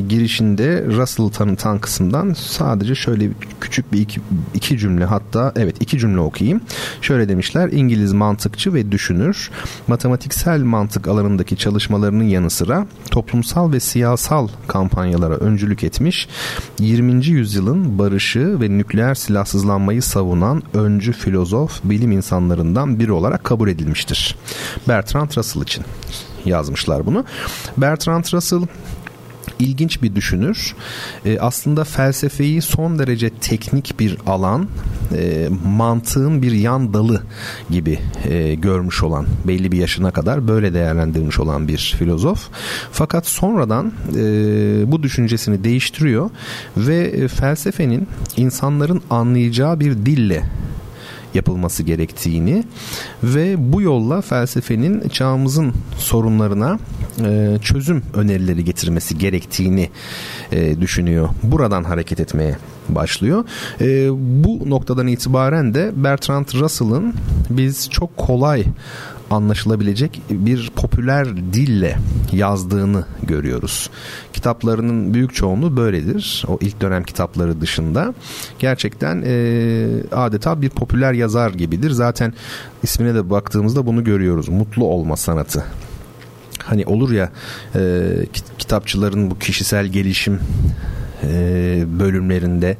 girişinde Russell'ı tanıtan kısımdan sadece şöyle küçük bir iki, iki cümle hatta evet iki cümle okuyayım. Şöyle demişler İngiliz mantıkçı ve düşünür matematiksel mantık alanındaki çalışmalarının yanı sıra toplumsal ve siyasal kampanyalara öncülük etmiş 20. yüzyılın barışı ve nükleer silahsızlanmayı savunan öncü filozof, bilim insanlarından biri olarak kabul edilmiştir. Bertrand Russell için yazmışlar bunu. Bertrand Russell ilginç bir düşünür. E, aslında felsefeyi son derece teknik bir alan, e, mantığın bir yan dalı gibi e, görmüş olan, belli bir yaşına kadar böyle değerlendirmiş olan bir filozof. Fakat sonradan e, bu düşüncesini değiştiriyor ve e, felsefenin insanların anlayacağı bir dille yapılması gerektiğini ve bu yolla felsefenin çağımızın sorunlarına e, çözüm önerileri getirmesi gerektiğini e, düşünüyor. Buradan hareket etmeye başlıyor. E, bu noktadan itibaren de Bertrand Russell'ın biz çok kolay anlaşılabilecek bir popüler dille yazdığını görüyoruz. Kitaplarının büyük çoğunluğu böyledir. O ilk dönem kitapları dışında. Gerçekten e, adeta bir popüler yazar gibidir. Zaten ismine de baktığımızda bunu görüyoruz. Mutlu olma sanatı hani olur ya e, kitapçıların bu kişisel gelişim e, bölümlerinde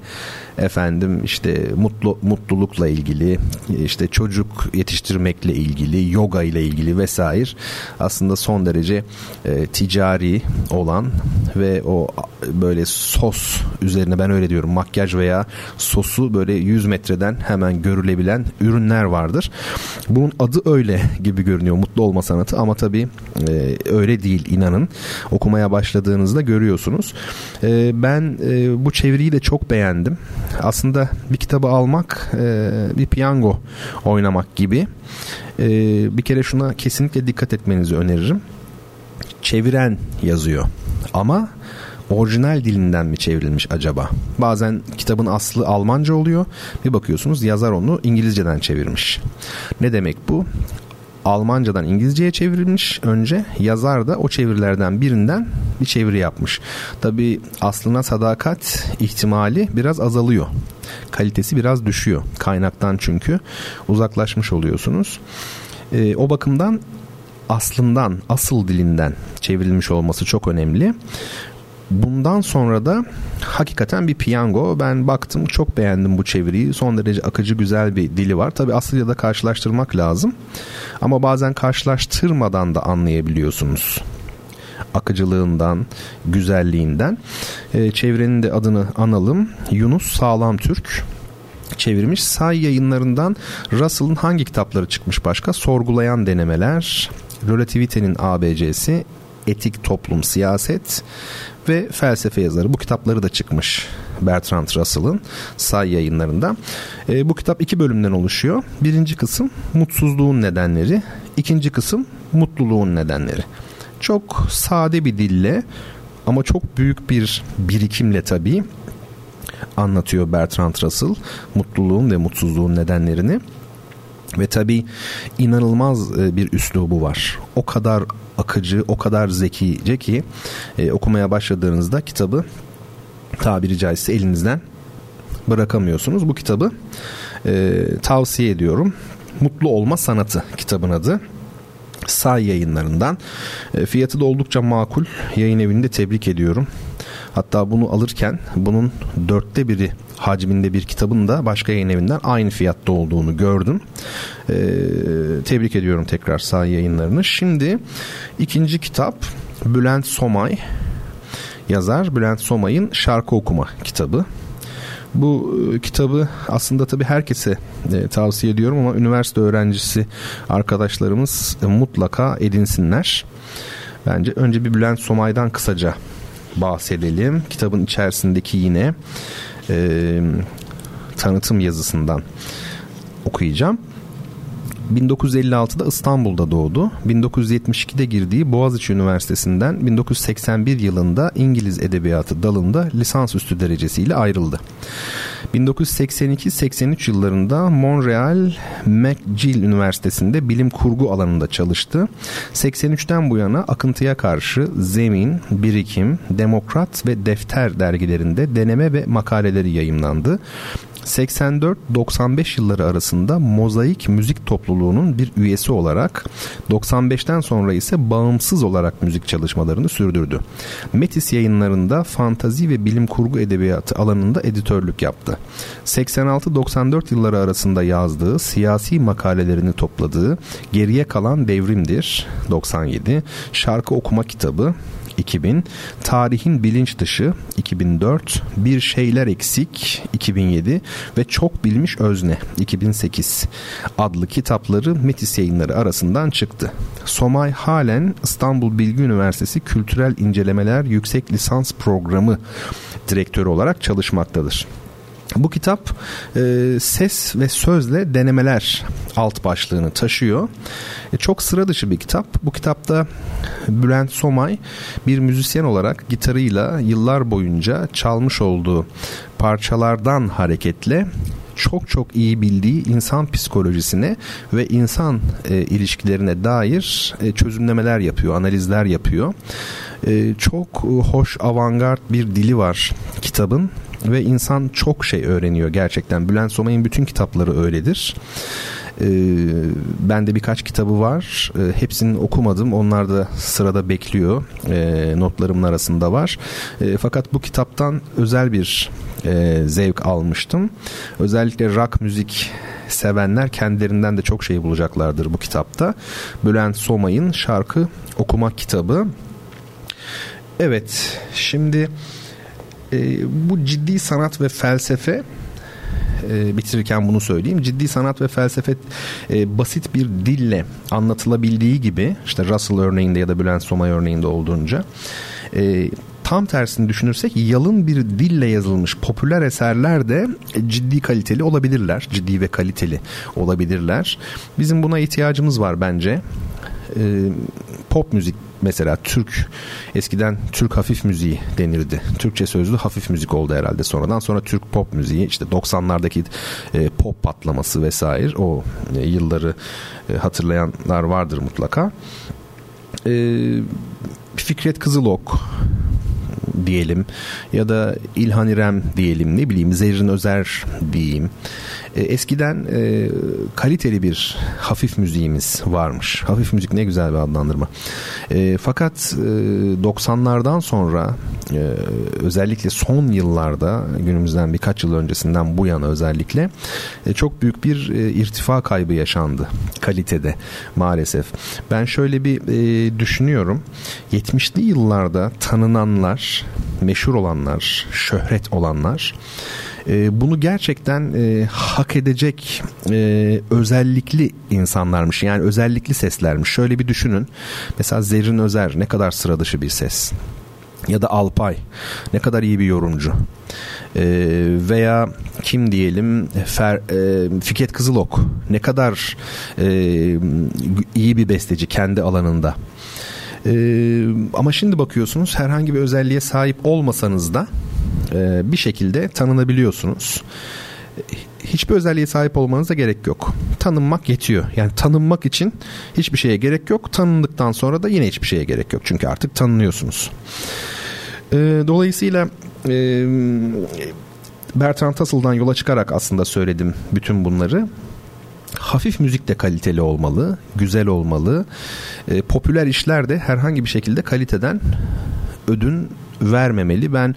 efendim işte mutlu mutlulukla ilgili işte çocuk yetiştirmekle ilgili yoga ile ilgili vesaire aslında son derece e, ticari olan ve o böyle sos üzerine ben öyle diyorum makyaj veya sosu böyle 100 metreden hemen görülebilen ürünler vardır. Bunun adı öyle gibi görünüyor mutlu olma sanatı ama tabii e, öyle değil inanın. Okumaya başladığınızda görüyorsunuz. E, ben e, bu çeviriyi de çok beğendim. Aslında bir kitabı almak e, bir piyango oynamak gibi. E, bir kere şuna kesinlikle dikkat etmenizi öneririm. Çeviren yazıyor ama orijinal dilinden mi çevrilmiş acaba? Bazen kitabın aslı Almanca oluyor. Bir bakıyorsunuz yazar onu İngilizceden çevirmiş. Ne demek bu? Almancadan İngilizceye çevrilmiş önce. Yazar da o çevirilerden birinden bir çeviri yapmış. Tabi aslına sadakat ihtimali biraz azalıyor. Kalitesi biraz düşüyor. Kaynaktan çünkü uzaklaşmış oluyorsunuz. E, o bakımdan aslından, asıl dilinden çevrilmiş olması çok önemli. Bundan sonra da hakikaten bir piyango. Ben baktım çok beğendim bu çeviriyi. Son derece akıcı güzel bir dili var. Tabi Aslı'yla da karşılaştırmak lazım. Ama bazen karşılaştırmadan da anlayabiliyorsunuz akıcılığından, güzelliğinden. E, çevrenin de adını analım. Yunus Sağlam Türk çevirmiş. Say yayınlarından Russell'ın hangi kitapları çıkmış başka? Sorgulayan Denemeler, Relativitenin ABC'si, Etik Toplum Siyaset ve Felsefe yazarı. Bu kitapları da çıkmış Bertrand Russell'ın Say yayınlarında. E, bu kitap iki bölümden oluşuyor. Birinci kısım mutsuzluğun nedenleri, ikinci kısım mutluluğun nedenleri. Çok sade bir dille ama çok büyük bir birikimle tabii anlatıyor Bertrand Russell mutluluğun ve mutsuzluğun nedenlerini. Ve tabii inanılmaz e, bir üslubu var. O kadar akıcı, o kadar zekice ki e, okumaya başladığınızda kitabı tabiri caizse elinizden bırakamıyorsunuz. Bu kitabı e, tavsiye ediyorum. Mutlu Olma Sanatı kitabın adı. Say yayınlarından. E, fiyatı da oldukça makul. Yayın evini de tebrik ediyorum. Hatta bunu alırken bunun dörtte biri hacminde bir kitabın da başka yayın evinden aynı fiyatta olduğunu gördüm. Ee, tebrik ediyorum tekrar sağ yayınlarını. Şimdi ikinci kitap Bülent Somay yazar Bülent Somay'ın şarkı okuma kitabı. Bu e, kitabı aslında tabii herkese e, tavsiye ediyorum ama üniversite öğrencisi arkadaşlarımız e, mutlaka edinsinler. Bence önce bir Bülent Somay'dan kısaca bahsedelim. Kitabın içerisindeki yine e, tanıtım yazısından okuyacağım. 1956'da İstanbul'da doğdu. 1972'de girdiği Boğaziçi Üniversitesi'nden 1981 yılında İngiliz Edebiyatı dalında lisansüstü derecesiyle ayrıldı. 1982-83 yıllarında Montreal McGill Üniversitesi'nde bilim kurgu alanında çalıştı. 83'ten bu yana akıntıya karşı Zemin, Birikim, Demokrat ve Defter dergilerinde deneme ve makaleleri yayımlandı. 84-95 yılları arasında Mozaik Müzik Topluluğu'nun bir üyesi olarak 95'ten sonra ise bağımsız olarak müzik çalışmalarını sürdürdü. Metis yayınlarında fantazi ve bilim kurgu edebiyatı alanında editörlük yaptı. 86-94 yılları arasında yazdığı siyasi makalelerini topladığı Geriye Kalan Devrimdir 97, şarkı okuma kitabı 2000, Tarihin Bilinç Dışı 2004, Bir Şeyler Eksik 2007 ve Çok Bilmiş Özne 2008 adlı kitapları Metis yayınları arasından çıktı. Somay halen İstanbul Bilgi Üniversitesi Kültürel İncelemeler Yüksek Lisans Programı direktörü olarak çalışmaktadır. Bu kitap e, ses ve sözle denemeler alt başlığını taşıyor. E, çok sıra dışı bir kitap. Bu kitapta Bülent Somay bir müzisyen olarak gitarıyla yıllar boyunca çalmış olduğu parçalardan hareketle çok çok iyi bildiği insan psikolojisine ve insan e, ilişkilerine dair e, çözümlemeler yapıyor, analizler yapıyor. E, çok hoş avantgard bir dili var kitabın ve insan çok şey öğreniyor gerçekten. Bülent Somay'ın bütün kitapları öyledir. Ee, ben de birkaç kitabı var. Ee, hepsini okumadım. Onlar da sırada bekliyor. Ee, notlarımın arasında var. Ee, fakat bu kitaptan özel bir e, zevk almıştım. Özellikle rock müzik sevenler kendilerinden de çok şey bulacaklardır bu kitapta. Bülent Somay'ın şarkı okumak kitabı. Evet, şimdi e, bu ciddi sanat ve felsefe e, bitirirken bunu söyleyeyim. Ciddi sanat ve felsefe e, basit bir dille anlatılabildiği gibi işte Russell örneğinde ya da Bülent Somay örneğinde olduğunca e, tam tersini düşünürsek yalın bir dille yazılmış popüler eserler de ciddi kaliteli olabilirler. Ciddi ve kaliteli olabilirler. Bizim buna ihtiyacımız var bence. E, pop müzik mesela Türk eskiden Türk hafif müziği denirdi. Türkçe sözlü hafif müzik oldu herhalde sonradan. Sonra Türk pop müziği işte 90'lardaki e, pop patlaması vesaire o e, yılları e, hatırlayanlar vardır mutlaka. E, Fikret Kızılok diyelim ya da İlhan İrem diyelim ne bileyim Zerrin Özer diyeyim. E, eskiden e, kaliteli bir hafif müziğimiz varmış. Hafif müzik ne güzel bir adlandırma. E, fakat e, 90'lardan sonra e, özellikle son yıllarda günümüzden birkaç yıl öncesinden bu yana özellikle e, çok büyük bir e, irtifa kaybı yaşandı kalitede maalesef. Ben şöyle bir e, düşünüyorum. 70'li yıllarda tanınanlar, meşhur olanlar, şöhret olanlar e, bunu gerçekten e, hak edecek e, özellikli insanlarmış. Yani özellikli seslermiş. Şöyle bir düşünün. Mesela Zerrin Özer ne kadar sıra dışı bir ses ya da Alpay ne kadar iyi bir yorumcu ee, veya kim diyelim Fer, e, Fiket Kızılok ne kadar e, iyi bir besteci kendi alanında ee, ama şimdi bakıyorsunuz herhangi bir özelliğe sahip olmasanız da e, bir şekilde tanınabiliyorsunuz hiçbir özelliğe sahip olmanıza gerek yok. Tanınmak yetiyor. Yani tanınmak için hiçbir şeye gerek yok. Tanındıktan sonra da yine hiçbir şeye gerek yok. Çünkü artık tanınıyorsunuz. Ee, dolayısıyla e, Bertrand Russell'dan yola çıkarak aslında söyledim bütün bunları. Hafif müzik de kaliteli olmalı, güzel olmalı. E, popüler işler de herhangi bir şekilde kaliteden ödün vermemeli. Ben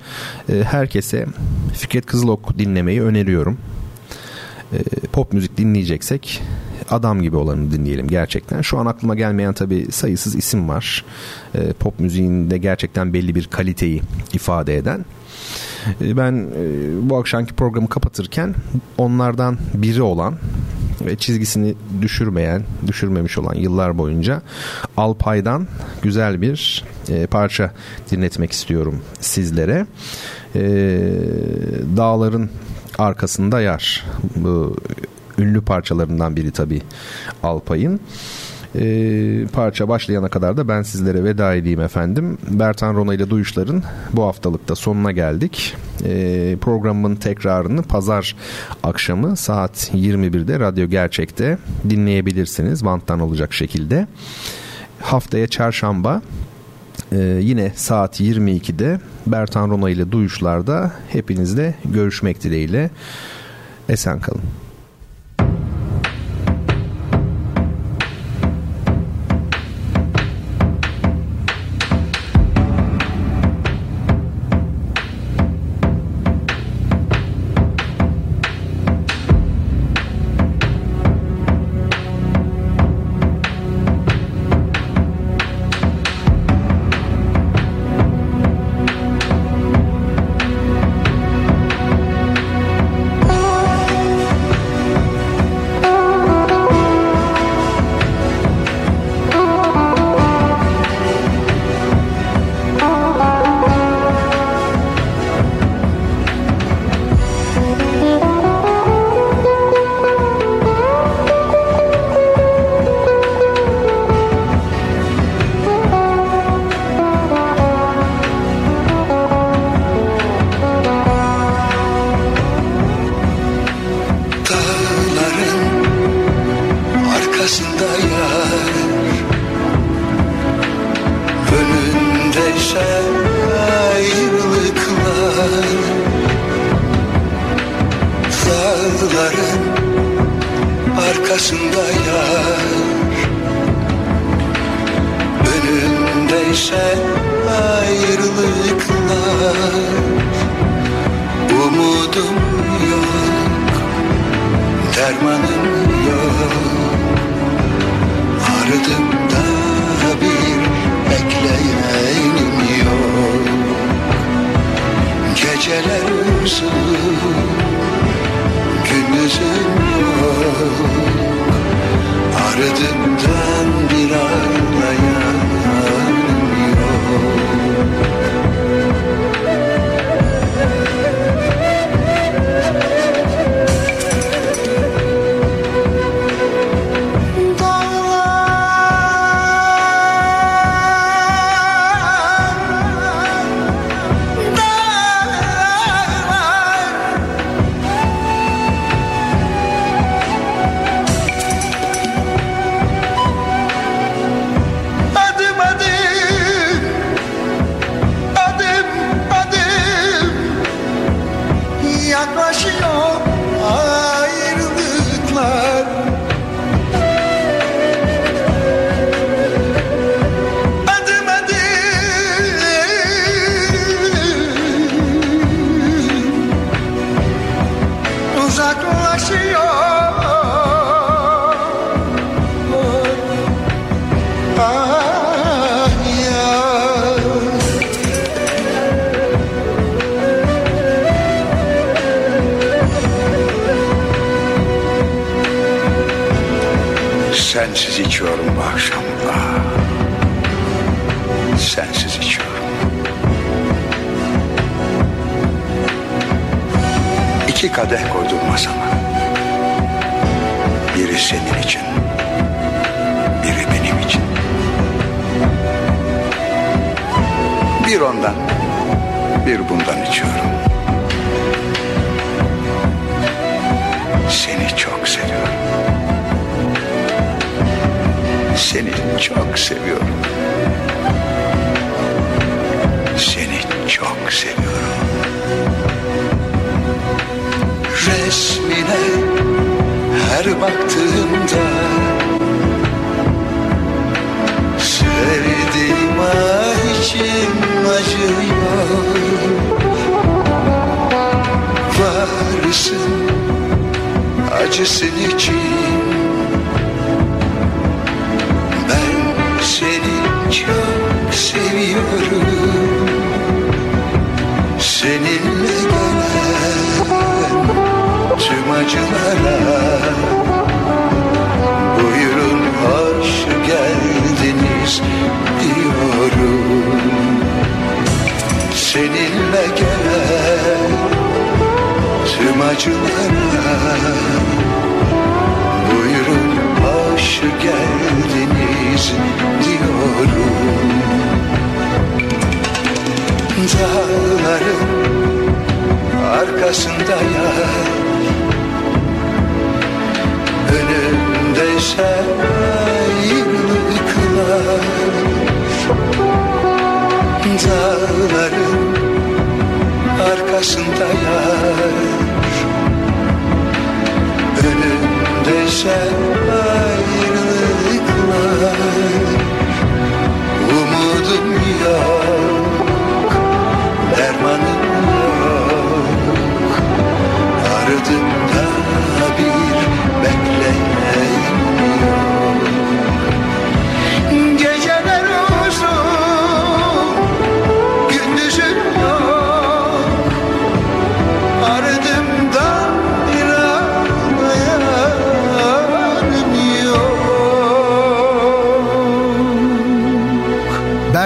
e, herkese Fikret Kızılok dinlemeyi öneriyorum. E, pop müzik dinleyeceksek adam gibi olanı dinleyelim gerçekten. Şu an aklıma gelmeyen tabi sayısız isim var. E, pop müziğinde gerçekten belli bir kaliteyi ifade eden. E, ben e, bu akşamki programı kapatırken onlardan biri olan ve çizgisini düşürmeyen, düşürmemiş olan yıllar boyunca Alpay'dan güzel bir e, parça dinletmek istiyorum sizlere. E, dağların arkasında yer. Bu ünlü parçalarından biri tabii Alpay'ın. E, parça başlayana kadar da ben sizlere veda edeyim efendim. Bertan Rona ile Duyuşlar'ın bu haftalıkta sonuna geldik. E, programın tekrarını pazar akşamı saat 21'de Radyo Gerçek'te dinleyebilirsiniz. Banttan olacak şekilde. Haftaya çarşamba ee, yine saat 22'de Bertan Rona ile Duyuşlar'da hepinizle görüşmek dileğiyle. Esen kalın. ortasında yar. Önünde ise ayrılıklar Dağların arkasında yar. Önünde ise ayrılıklar Umudum yok dermanım yok ardımda bir bekleyenim yok. Geceler uzun, gündüzüm yok. Ardımdan bir ay Seni çok seviyorum. Seni çok seviyorum. Resmine her baktığımda Sevdiğim içim acıyor Varsın acısın için acılara. Buyurun hoş geldiniz diyorum. Seninle gelen tüm acılara. Buyurun hoş geldiniz diyorum. Dağların arkasında yar Önümde sen ayrılıklar Dağların arkasında yar. Önümde sen ayrılıklar Umudum yok Dermanım yok. Ardımda